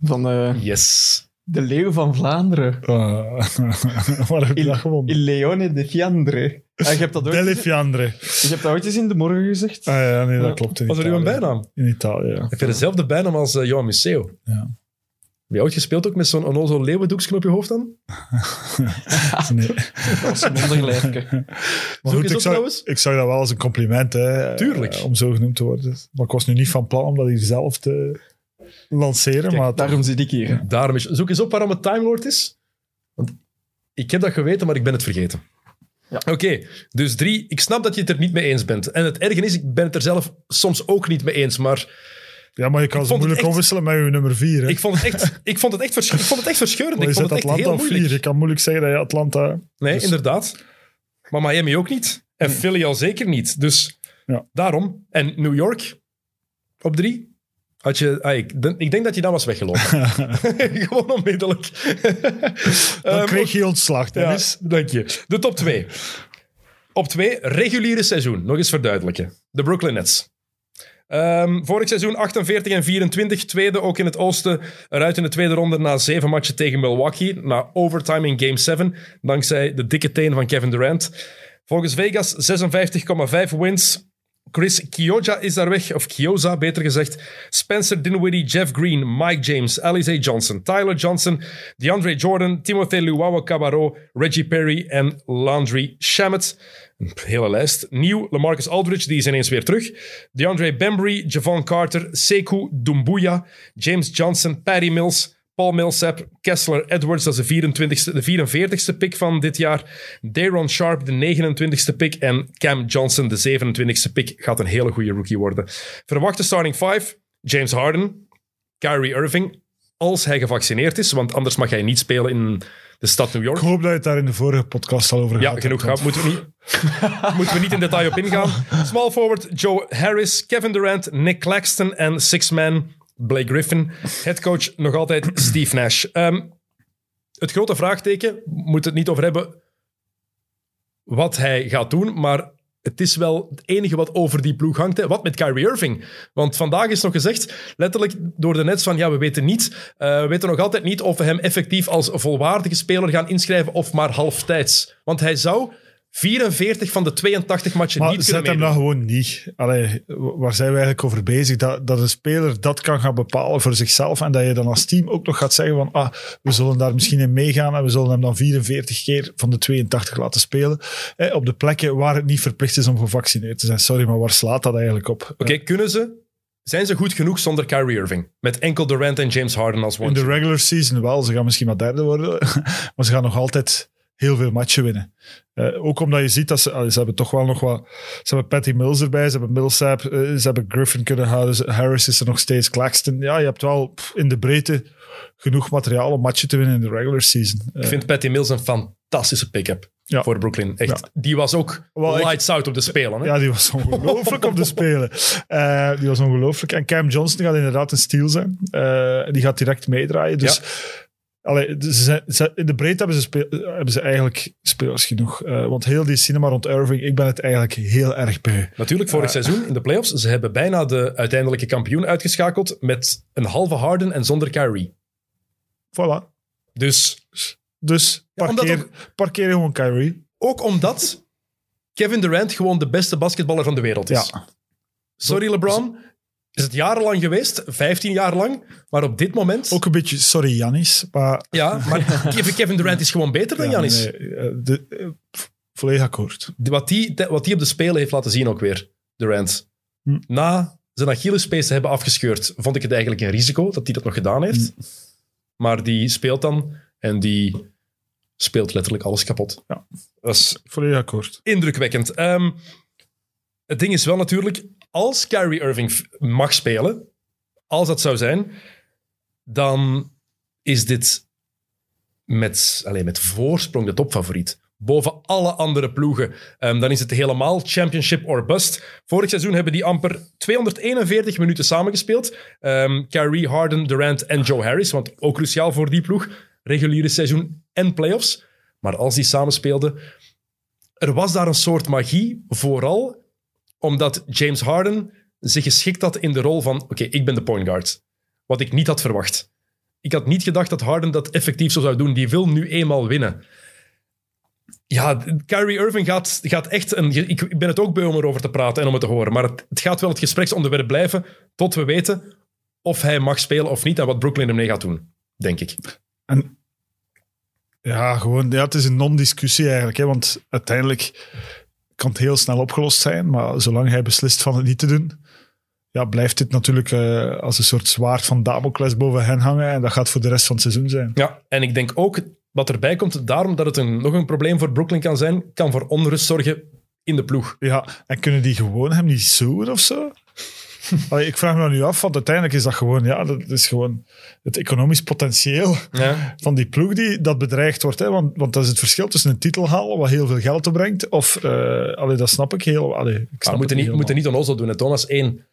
Van eh, Yes. de leeuw van Vlaanderen. Ah, waar heb je dat gewonnen? Il Leone de Fiandre. Ah, je, hebt dat ooit, Delle je Fiandre. hebt dat ooit eens in de morgen gezegd. Ah ja, nee, dat klopt. In Was er Italië. bijnaam? In Italië, ja. Heb je dezelfde bijnaam als uh, Johan Museo? Ja. Heb je ooit gespeeld ook met zo'n onnozel op je hoofd dan? Nee. Dat was een. Maar Zoek goed, eens ik zag, trouwens. ik zag dat wel als een compliment, hè, Tuurlijk. eh, om zo genoemd te worden. Maar ik was nu niet van plan om dat hier zelf te lanceren. maar Daarom zit ik hier. Daarom is, zoek eens op waarom het Time Lord is. Want ik heb dat geweten, maar ik ben het vergeten. Ja. Oké, dus drie. Ik snap dat je het er niet mee eens bent. En het erge is, ik ben het er zelf soms ook niet mee eens. Maar Ja, maar je kan Ik ze moeilijk echt- omwisselen met je nummer 4. Ik vond het echt, ik vond het echt, vers- ik vond het echt verscheurend. Maar Ik je vond het echt Atlanta heel op moeilijk. 4. Je kan moeilijk zeggen dat je Atlanta... Nee, Dus- inderdaad. Maar Miami ook niet. En Philly al zeker niet. Dus Ja. daarom. En New York op drie. Had je, ah, ik, denk- ik denk dat je dan was weggelopen. Gewoon onmiddellijk. Dan Ehm, kreeg je ontslag, ja, Dennis. dank je. De top twee. Op twee, reguliere seizoen. Nog eens verduidelijken. De Brooklyn Nets. Ehm, vorig seizoen 48 en 24, tweede ook in het oosten. Eruit in de tweede ronde na zeven matchen tegen Milwaukee. Na overtime in game 7, dankzij de dikke teen van Kevin Durant. Volgens Vegas 56,5 wins. Chris Kioja is daar weg, of Kioza beter gezegd. Spencer Dinwiddie, Jeff Green, Mike James, Alize Johnson, Tyler Johnson, DeAndre Jordan, Timothée Luwawa Cabarro, Reggie Perry en Landry Shamet. Hele lijst. Nieuw, Lamarcus Aldridge, die is ineens weer terug. DeAndre Bembry, Javon Carter, Sekou Dumbuya, James Johnson, Patty Mills, Paul Millsap, Kessler Edwards, dat is de, 24ste, de 44ste pick van dit jaar. Daron Sharp, de 29ste pick. En Cam Johnson, de 27ste pick, gaat een hele goede rookie worden. Verwachte starting five, James Harden, Kyrie Irving, als hij gevaccineerd is, want anders mag hij niet spelen in de stad New York. Ik hoop dat je het daar in de vorige podcast al over Ja, gehad genoeg gehad. Moeten we, niet, moeten we niet in detail op ingaan. Small forward Joe Harris, Kevin Durant, Nick Claxton en six-man Blake Griffin. Headcoach nog altijd Steve Nash. Ehm, het grote vraagteken, we moeten het niet over hebben wat hij gaat doen, maar het is wel het enige wat over die ploeg hangt. Wat met Kyrie Irving? Want vandaag is nog gezegd, letterlijk door de Nets, van ja, we weten niet, eh, we weten nog altijd niet of we hem effectief als volwaardige speler gaan inschrijven of maar halftijds. Want hij zou 44 van de 82 matchen Maar niet zet hem dan gewoon niet. Allee, waar zijn we eigenlijk over bezig? Dat, dat een speler dat kan gaan bepalen voor zichzelf en dat je dan als team ook nog gaat zeggen van ah, we zullen daar misschien in meegaan en we zullen hem dan 44 keer van de 82 laten spelen. Eh, op de plekken waar het niet verplicht is om gevaccineerd te zijn. Sorry, maar waar slaat dat eigenlijk op? Oké, kunnen ze... Zijn ze goed genoeg zonder Kyrie Irving? Met enkel Durant en James Harden als In one de regular season wel. Ze gaan misschien wat derde worden. maar ze gaan nog altijd heel veel matchen winnen. Eh, ook omdat je ziet dat ze... ze hebben toch wel nog wat... Ze hebben Patty Mills erbij. Ze hebben Millsap. eh, ze hebben Griffin kunnen houden. Harris is er nog steeds. Claxton. Ja, je hebt wel pff, in de breedte genoeg materiaal om matchen te winnen in de regular season. Eh, Ik vind Patty Mills een fantastische pick-up Ja. voor Brooklyn. Echt. Ja. Die was ook Wel, ik- lights out op de spelen. Hè? ja, die was ongelooflijk op de spelen. Eh, die was ongelooflijk. En Cam Johnson gaat inderdaad een steal zijn. Eh, die gaat direct meedraaien. Dus allee, ze zijn, ze- in de breedte hebben ze, speel- hebben ze eigenlijk spelers genoeg. Eh, want heel die cinema rond Irving, ik ben het eigenlijk heel erg beu. Natuurlijk, vorig seizoen in de playoffs, ze hebben bijna de uiteindelijke kampioen uitgeschakeld met een halve Harden en zonder Kyrie. Voilà. Dus Dus Ja, parkeer, parkeer gewoon Kyrie. ook omdat Kevin Durant gewoon de beste basketballer van de wereld is. Ja. Sorry LeBron, is het jarenlang geweest, 15 jaar lang, maar op dit moment... Ook een beetje, sorry Janis, maar... Ja, maar Kevin Kevin Durant is gewoon beter dan ja, Giannis. nee, eh, eh, volledig akkoord. Wat die, wat die op de Spelen heeft laten zien ook weer, Durant. Hm. Na zijn Achillespees te hebben afgescheurd, vond ik het eigenlijk een risico dat hij dat nog gedaan heeft. Hm. Maar die speelt dan en die speelt letterlijk alles kapot. Ja. Dat is Volledig akkoord. indrukwekkend. Ehm, het ding is wel natuurlijk, als Kyrie Irving mag spelen, als dat zou zijn, dan is dit met, alleen met voorsprong de topfavoriet. Boven alle andere ploegen. Ehm, dan is het helemaal championship or bust. Vorig seizoen hebben die amper 241 minuten samengespeeld. Ehm Kyrie, Harden, Durant en Joe Harris. Want ook cruciaal voor die ploeg. Reguliere seizoen en playoffs. Maar als die samenspeelden, er was daar een soort magie, vooral omdat James Harden zich geschikt had in de rol van oké, ik ben de point guard. Wat ik niet had verwacht. Ik had niet gedacht dat Harden dat effectief zo zou doen. Die wil nu eenmaal winnen. Ja, Kyrie Irving gaat, gaat echt... Een, ik, ben het ook beu om erover te praten en om het te horen. Maar het, het gaat wel het gespreksonderwerp blijven tot we weten of hij mag spelen of niet en wat Brooklyn ermee gaat doen, denk ik. En ja, gewoon, ja, het is een non-discussie eigenlijk. Hè, want uiteindelijk kan het heel snel opgelost zijn. Maar zolang hij beslist van het niet te doen, ja, blijft dit natuurlijk eh, als een soort zwaard van Damocles boven hen hangen. En dat gaat voor de rest van het seizoen zijn. Ja, en ik denk ook wat erbij komt, daarom dat het een, nog een probleem voor Brooklyn kan zijn, kan voor onrust zorgen in de ploeg. Ja, en kunnen die gewoon hem niet zoen of zo? Allee, ik vraag me nu af, want uiteindelijk is dat gewoon, ja, dat is gewoon het economisch potentieel Ja. van die ploeg die dat bedreigd wordt. Hè? Want, want dat is het verschil tussen een titel halen, wat heel veel geld opbrengt, of, eh allee, dat snap ik heel, allee, ik snap we moeten niet, we moeten niet onnozel doen. Hè. Thomas, één,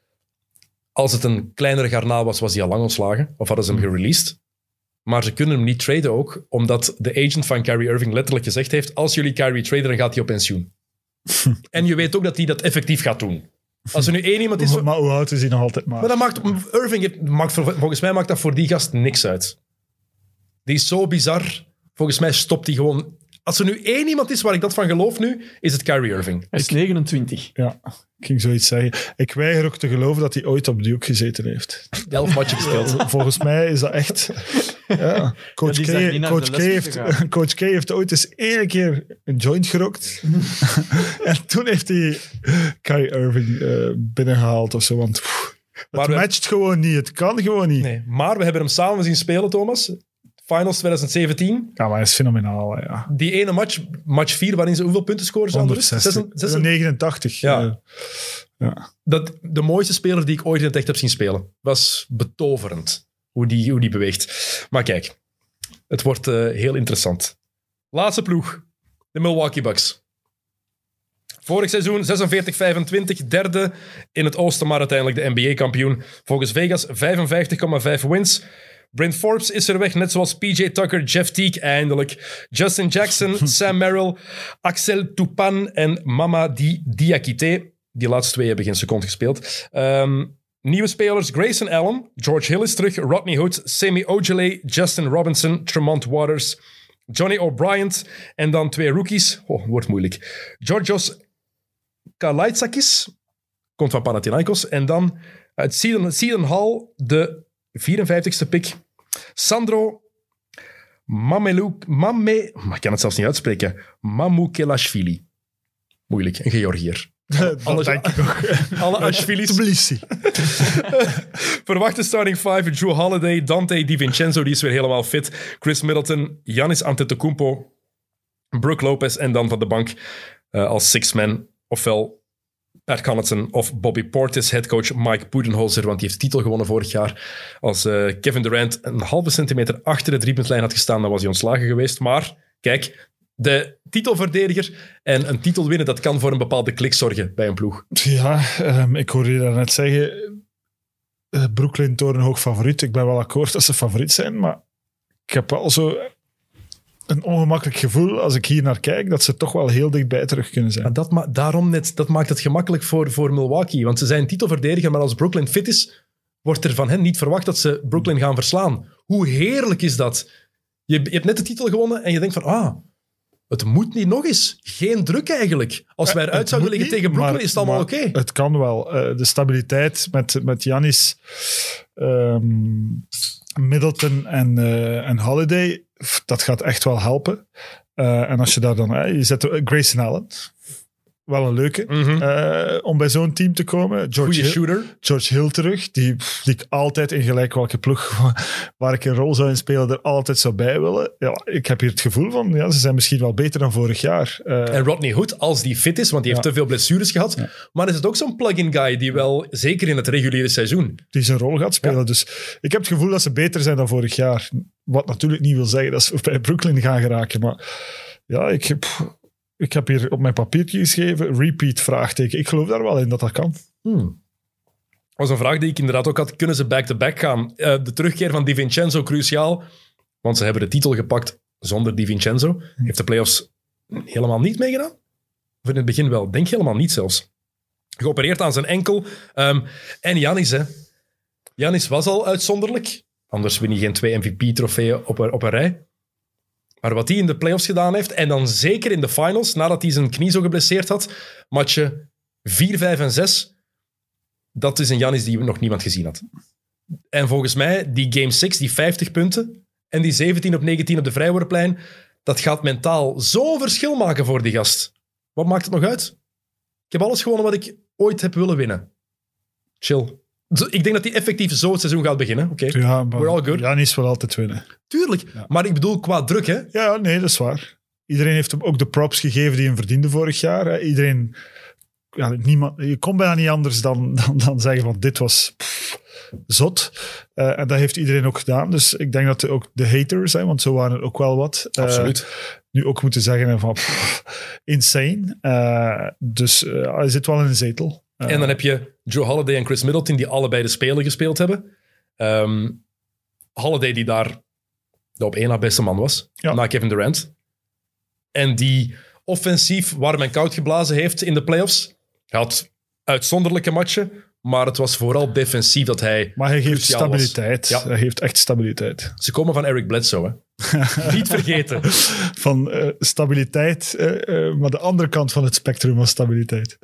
als het een kleinere garnaal was, was hij al lang ontslagen. Of hadden ze hem gereleased. Maar ze kunnen hem niet traden ook, omdat de agent van Kyrie Irving letterlijk gezegd heeft, als jullie Kyrie traden, dan gaat hij op pensioen. en je weet ook dat hij dat effectief gaat doen. Als er nu één iemand is... Maar hoe oud is hij nog altijd maar? Maar dat maakt, Irving heeft- maakt, vol- volgens mij maakt dat voor die gast niks uit. Die is zo bizar. Volgens mij stopt hij gewoon... Als er nu één iemand is waar ik dat van geloof nu, is het Kyrie Irving. Hij is 29. Ja, ik ging zoiets zeggen. Ik weiger ook te geloven dat hij ooit op Duke gezeten heeft. Elf matchen gespeeld. Volgens mij is dat echt... Ja. Coach, K, Coach, K heeft. Coach K heeft ooit eens één keer een joint gerokt. en toen heeft hij Kyrie Irving eh, binnengehaald of zo. Want pff, het Maar we- matcht gewoon niet. Het kan gewoon niet. Nee, maar we hebben hem samen zien spelen, Thomas. Finals 2017. Ja, maar hij is fenomenaal. Ja. Die ene match, match 4, waarin ze hoeveel punten scoren? ze aan de rust? 160, Zes- zes- 89. Ja. eh, ja. dat, de mooiste speler die ik ooit in het echt heb zien spelen. Was betoverend hoe die, hoe die beweegt. Maar kijk, het wordt eh, heel interessant. Laatste ploeg. De Milwaukee Bucks. Vorig seizoen 46-25, derde in het oosten, maar uiteindelijk de NBA-kampioen. Volgens Vegas 55,5 wins. Brent Forbes is er weg, net zoals PJ Tucker, Jeff Teague eindelijk. Justin Jackson, Sam Merrill, Axel Toupane en Mama Di Diakite. Die laatste twee hebben geen seconde gespeeld. Ehm, nieuwe spelers, Grayson Allen, George Hill is terug, Rodney Hood, Semi Ojale, Justin Robinson, Tremont Waters, Johnny O'Brien en dan twee rookies. Oh, wordt moeilijk. Georgios Kalaitsakis, komt van Panathinaikos. En dan uit Seton Hall, de 54ste pick. Sandro Mamelou, Mame, maar ik kan het zelfs niet uitspreken. Mamoukelashvili. Moeilijk, een Georgiër. Alles- denk ik ook. Alle Ashvilis. Tbilisi. Verwachte starting five, Drew Holiday, Dante DiVincenzo, die is weer helemaal fit. Chris Middleton, Giannis Antetokounmpo, Brooke Lopez en dan van de bank eh, als six-man, ofwel Pat Connaughton of Bobby Portis, headcoach Mike Budenholzer, want die heeft titel gewonnen vorig jaar. Als eh, Kevin Durant een halve centimeter achter de driepuntlijn had gestaan, dan was hij ontslagen geweest. Maar, kijk, de titelverdediger en een titel winnen, dat kan voor een bepaalde klik zorgen bij een ploeg. Ja, ehm, ik hoorde je daarnet zeggen. eh, Brooklyn torenhoog favoriet. Ik ben wel akkoord dat ze favoriet zijn, maar ik heb wel zo een ongemakkelijk gevoel als ik hier naar kijk dat ze toch wel heel dichtbij terug kunnen zijn. Maar dat, ma- daarom net, dat maakt het gemakkelijk voor, voor Milwaukee. Want ze zijn titelverdediger, maar als Brooklyn fit is, wordt er van hen niet verwacht dat ze Brooklyn gaan verslaan. Hoe heerlijk is dat? Je, je hebt net de titel gewonnen en je denkt van, ah, het moet niet nog eens. Geen druk eigenlijk. Als wij eruit Het zouden liggen niet, tegen Brooklyn, maar- is het allemaal oké. Het kan wel. Eh, de stabiliteit met, met Giannis, ehm, Middleton en, eh, en Holiday, dat gaat echt wel helpen. Eh, en als je daar dan... eh, je zet Grayson Allen, wel een leuke, Mhm. eh, om bij zo'n team te komen. George Goeie Hill, shooter. George Hill terug, die, die ik altijd in gelijk welke ploeg waar ik een rol zou in spelen, er altijd zou bij willen. Ja, ik heb hier het gevoel van, ja, ze zijn misschien wel beter dan vorig jaar. Eh, En Rodney Hood, als die fit is, want die heeft Ja. te veel blessures gehad. Maar is het ook zo'n plug-in guy die wel, zeker in het reguliere seizoen... die zijn rol gaat spelen. Dus ik heb het gevoel dat ze beter zijn dan vorig jaar. Wat natuurlijk niet wil zeggen dat ze bij Brooklyn gaan geraken. Maar ja, ik heb, ik heb hier op mijn papiertje geschreven, repeat vraagteken. Ik geloof daar wel in dat dat kan. Hmm. Dat was een vraag die ik inderdaad ook had. Kunnen ze back-to-back gaan? Eh, de terugkeer van Di Vincenzo cruciaal. Want ze hebben de titel gepakt zonder Di Vincenzo. Heeft de playoffs helemaal niet meegedaan? Of in het begin wel? Denk helemaal niet zelfs. Geopereerd aan zijn enkel. Ehm, en Janis, hè. Janis was al uitzonderlijk. Anders win je geen twee MVP-trofeeën op, op een rij. Maar wat hij in de playoffs gedaan heeft, en dan zeker in de finals, nadat hij zijn knie zo geblesseerd had, matchen 4, 5 en 6, dat is een Janis die nog niemand gezien had. En volgens mij, die Game 6, die 50 punten en die 17 op 19 op de vrijworplijn, dat gaat mentaal zo'n verschil maken voor die gast. Wat maakt het nog uit? Ik heb alles gewonnen wat ik ooit heb willen winnen. Chill. Zo- Ik denk dat hij effectief zo het seizoen gaat beginnen. Oké, Ja, maar We're all good. Wil altijd winnen. tuurlijk. Maar ik bedoel qua druk, hè. Ja, nee, dat is waar. Iedereen heeft hem ook de props gegeven die hem verdiende vorig jaar. hè. Iedereen ja, niemand, je kon bijna niet anders dan, dan, dan zeggen van dit was pff, zot. Eh, en dat heeft iedereen ook gedaan. Dus ik denk dat ook de haters, hè, want zo waren er ook wel wat, eh, Absoluut. nu ook moeten zeggen van pff, insane. Eh, dus hij zit wel in een zetel. En dan heb je Joe Holiday en Chris Middleton, die allebei de Spelen gespeeld hebben. Ehm Holiday, die daar de op één na beste man was, Ja. na Kevin Durant. En die offensief warm en koud geblazen heeft in de playoffs. Hij had uitzonderlijke matchen, maar het was vooral defensief dat hij... maar hij geeft stabiliteit. Ja. Hij geeft echt stabiliteit. Ze komen van Eric Bledsoe, hè. Niet vergeten. Van eh, stabiliteit, eh, eh, maar de andere kant van het spectrum was stabiliteit.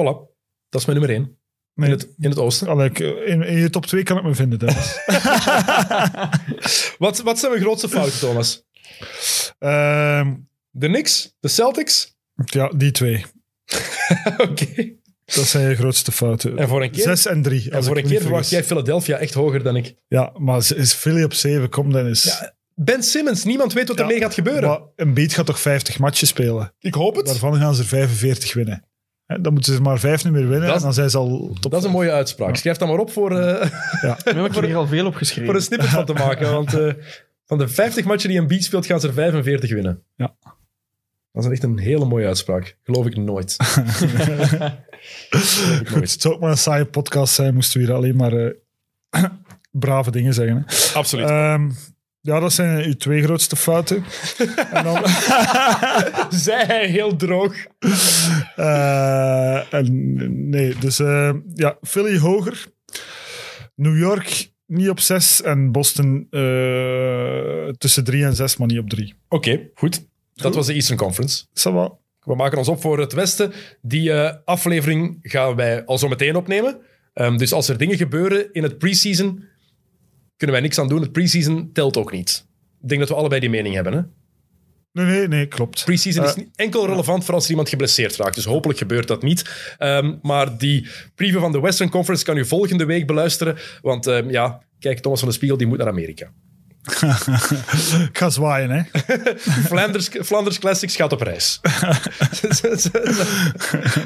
Voilà. Dat is mijn nummer één. Nee, In het, in het oosten. Allee, ik- in, in je top 2 kan ik me vinden, Dennis. Wat, wat zijn mijn grootste fouten, Thomas? Ehm, De Knicks? De Celtics? ja, die twee. Oké. Dat zijn je grootste fouten. En voor een keer, Zes en drie. en voor een keer verwacht jij. Philadelphia echt hoger dan ik. Ja, maar is Philly op 7, kom Dennis. Ja, Ben Simmons, niemand weet wat Ja, ermee gaat gebeuren. Maar een beat gaat toch 50 matchen spelen? ik hoop het. Daarvan gaan ze er 45 winnen. Dan moeten ze maar vijf niet meer winnen Dat is- en dan zijn ze al top. Dat is een mooie uitspraak. Schrijf dat maar op voor, eh, Ja. We hebben er al veel opgeschreven. voor een snippet van te maken. Want eh, van de 50 matchen die een beat speelt, gaan ze er 45 winnen. Ja. Dat is echt een hele mooie uitspraak. Geloof ik nooit. Geloof ik Goed, het zou ook maar een saaie podcast zijn, moesten we hier alleen maar eh, brave dingen zeggen. Hè. Absoluut. Ehm, ja, dat zijn uw twee grootste fouten. en dan, Zij hij heel droog. eh, en, nee, dus eh, ja, Philly hoger. New York niet op zes en Boston eh, tussen drie en zes, maar niet op drie. Oké, goed. Dat was de Eastern Conference. Ça va. We maken ons op voor het Westen. Die aflevering gaan wij al zo meteen opnemen. Ehm, dus als er dingen gebeuren in het preseason, kunnen wij niks aan doen. Het preseason telt ook niet. Ik denk dat we allebei die mening hebben. Hè? Nee, nee, nee, klopt. Preseason is Eh, niet enkel relevant voor als er iemand geblesseerd raakt. Dus hopelijk gebeurt dat niet. Ehm, maar die preview van de Western Conference kan u volgende week beluisteren. Want ehm, ja, kijk, Thomas van de Spiegel die moet naar Amerika. Ik ga zwaaien, hè. Flanders, Flanders Classics gaat op reis.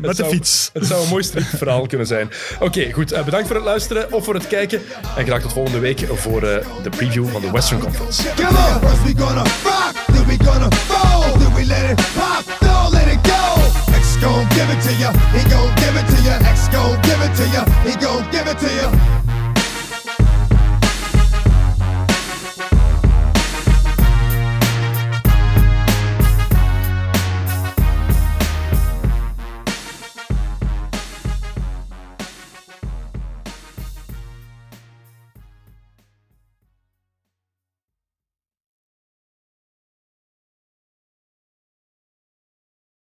Met de zou- fiets. Het zou een mooi stripverhaal kunnen zijn. Oké, goed. eh, bedankt voor het luisteren of voor het kijken. En graag tot volgende week voor eh, de preview van de Western Conference. Come on, first we gonna rock, then we gonna fold, then we let it pop, don't let it go. X gon' give it to ya, he gon' give it to ya. X gon' give it to ya, he gon' give it to ya.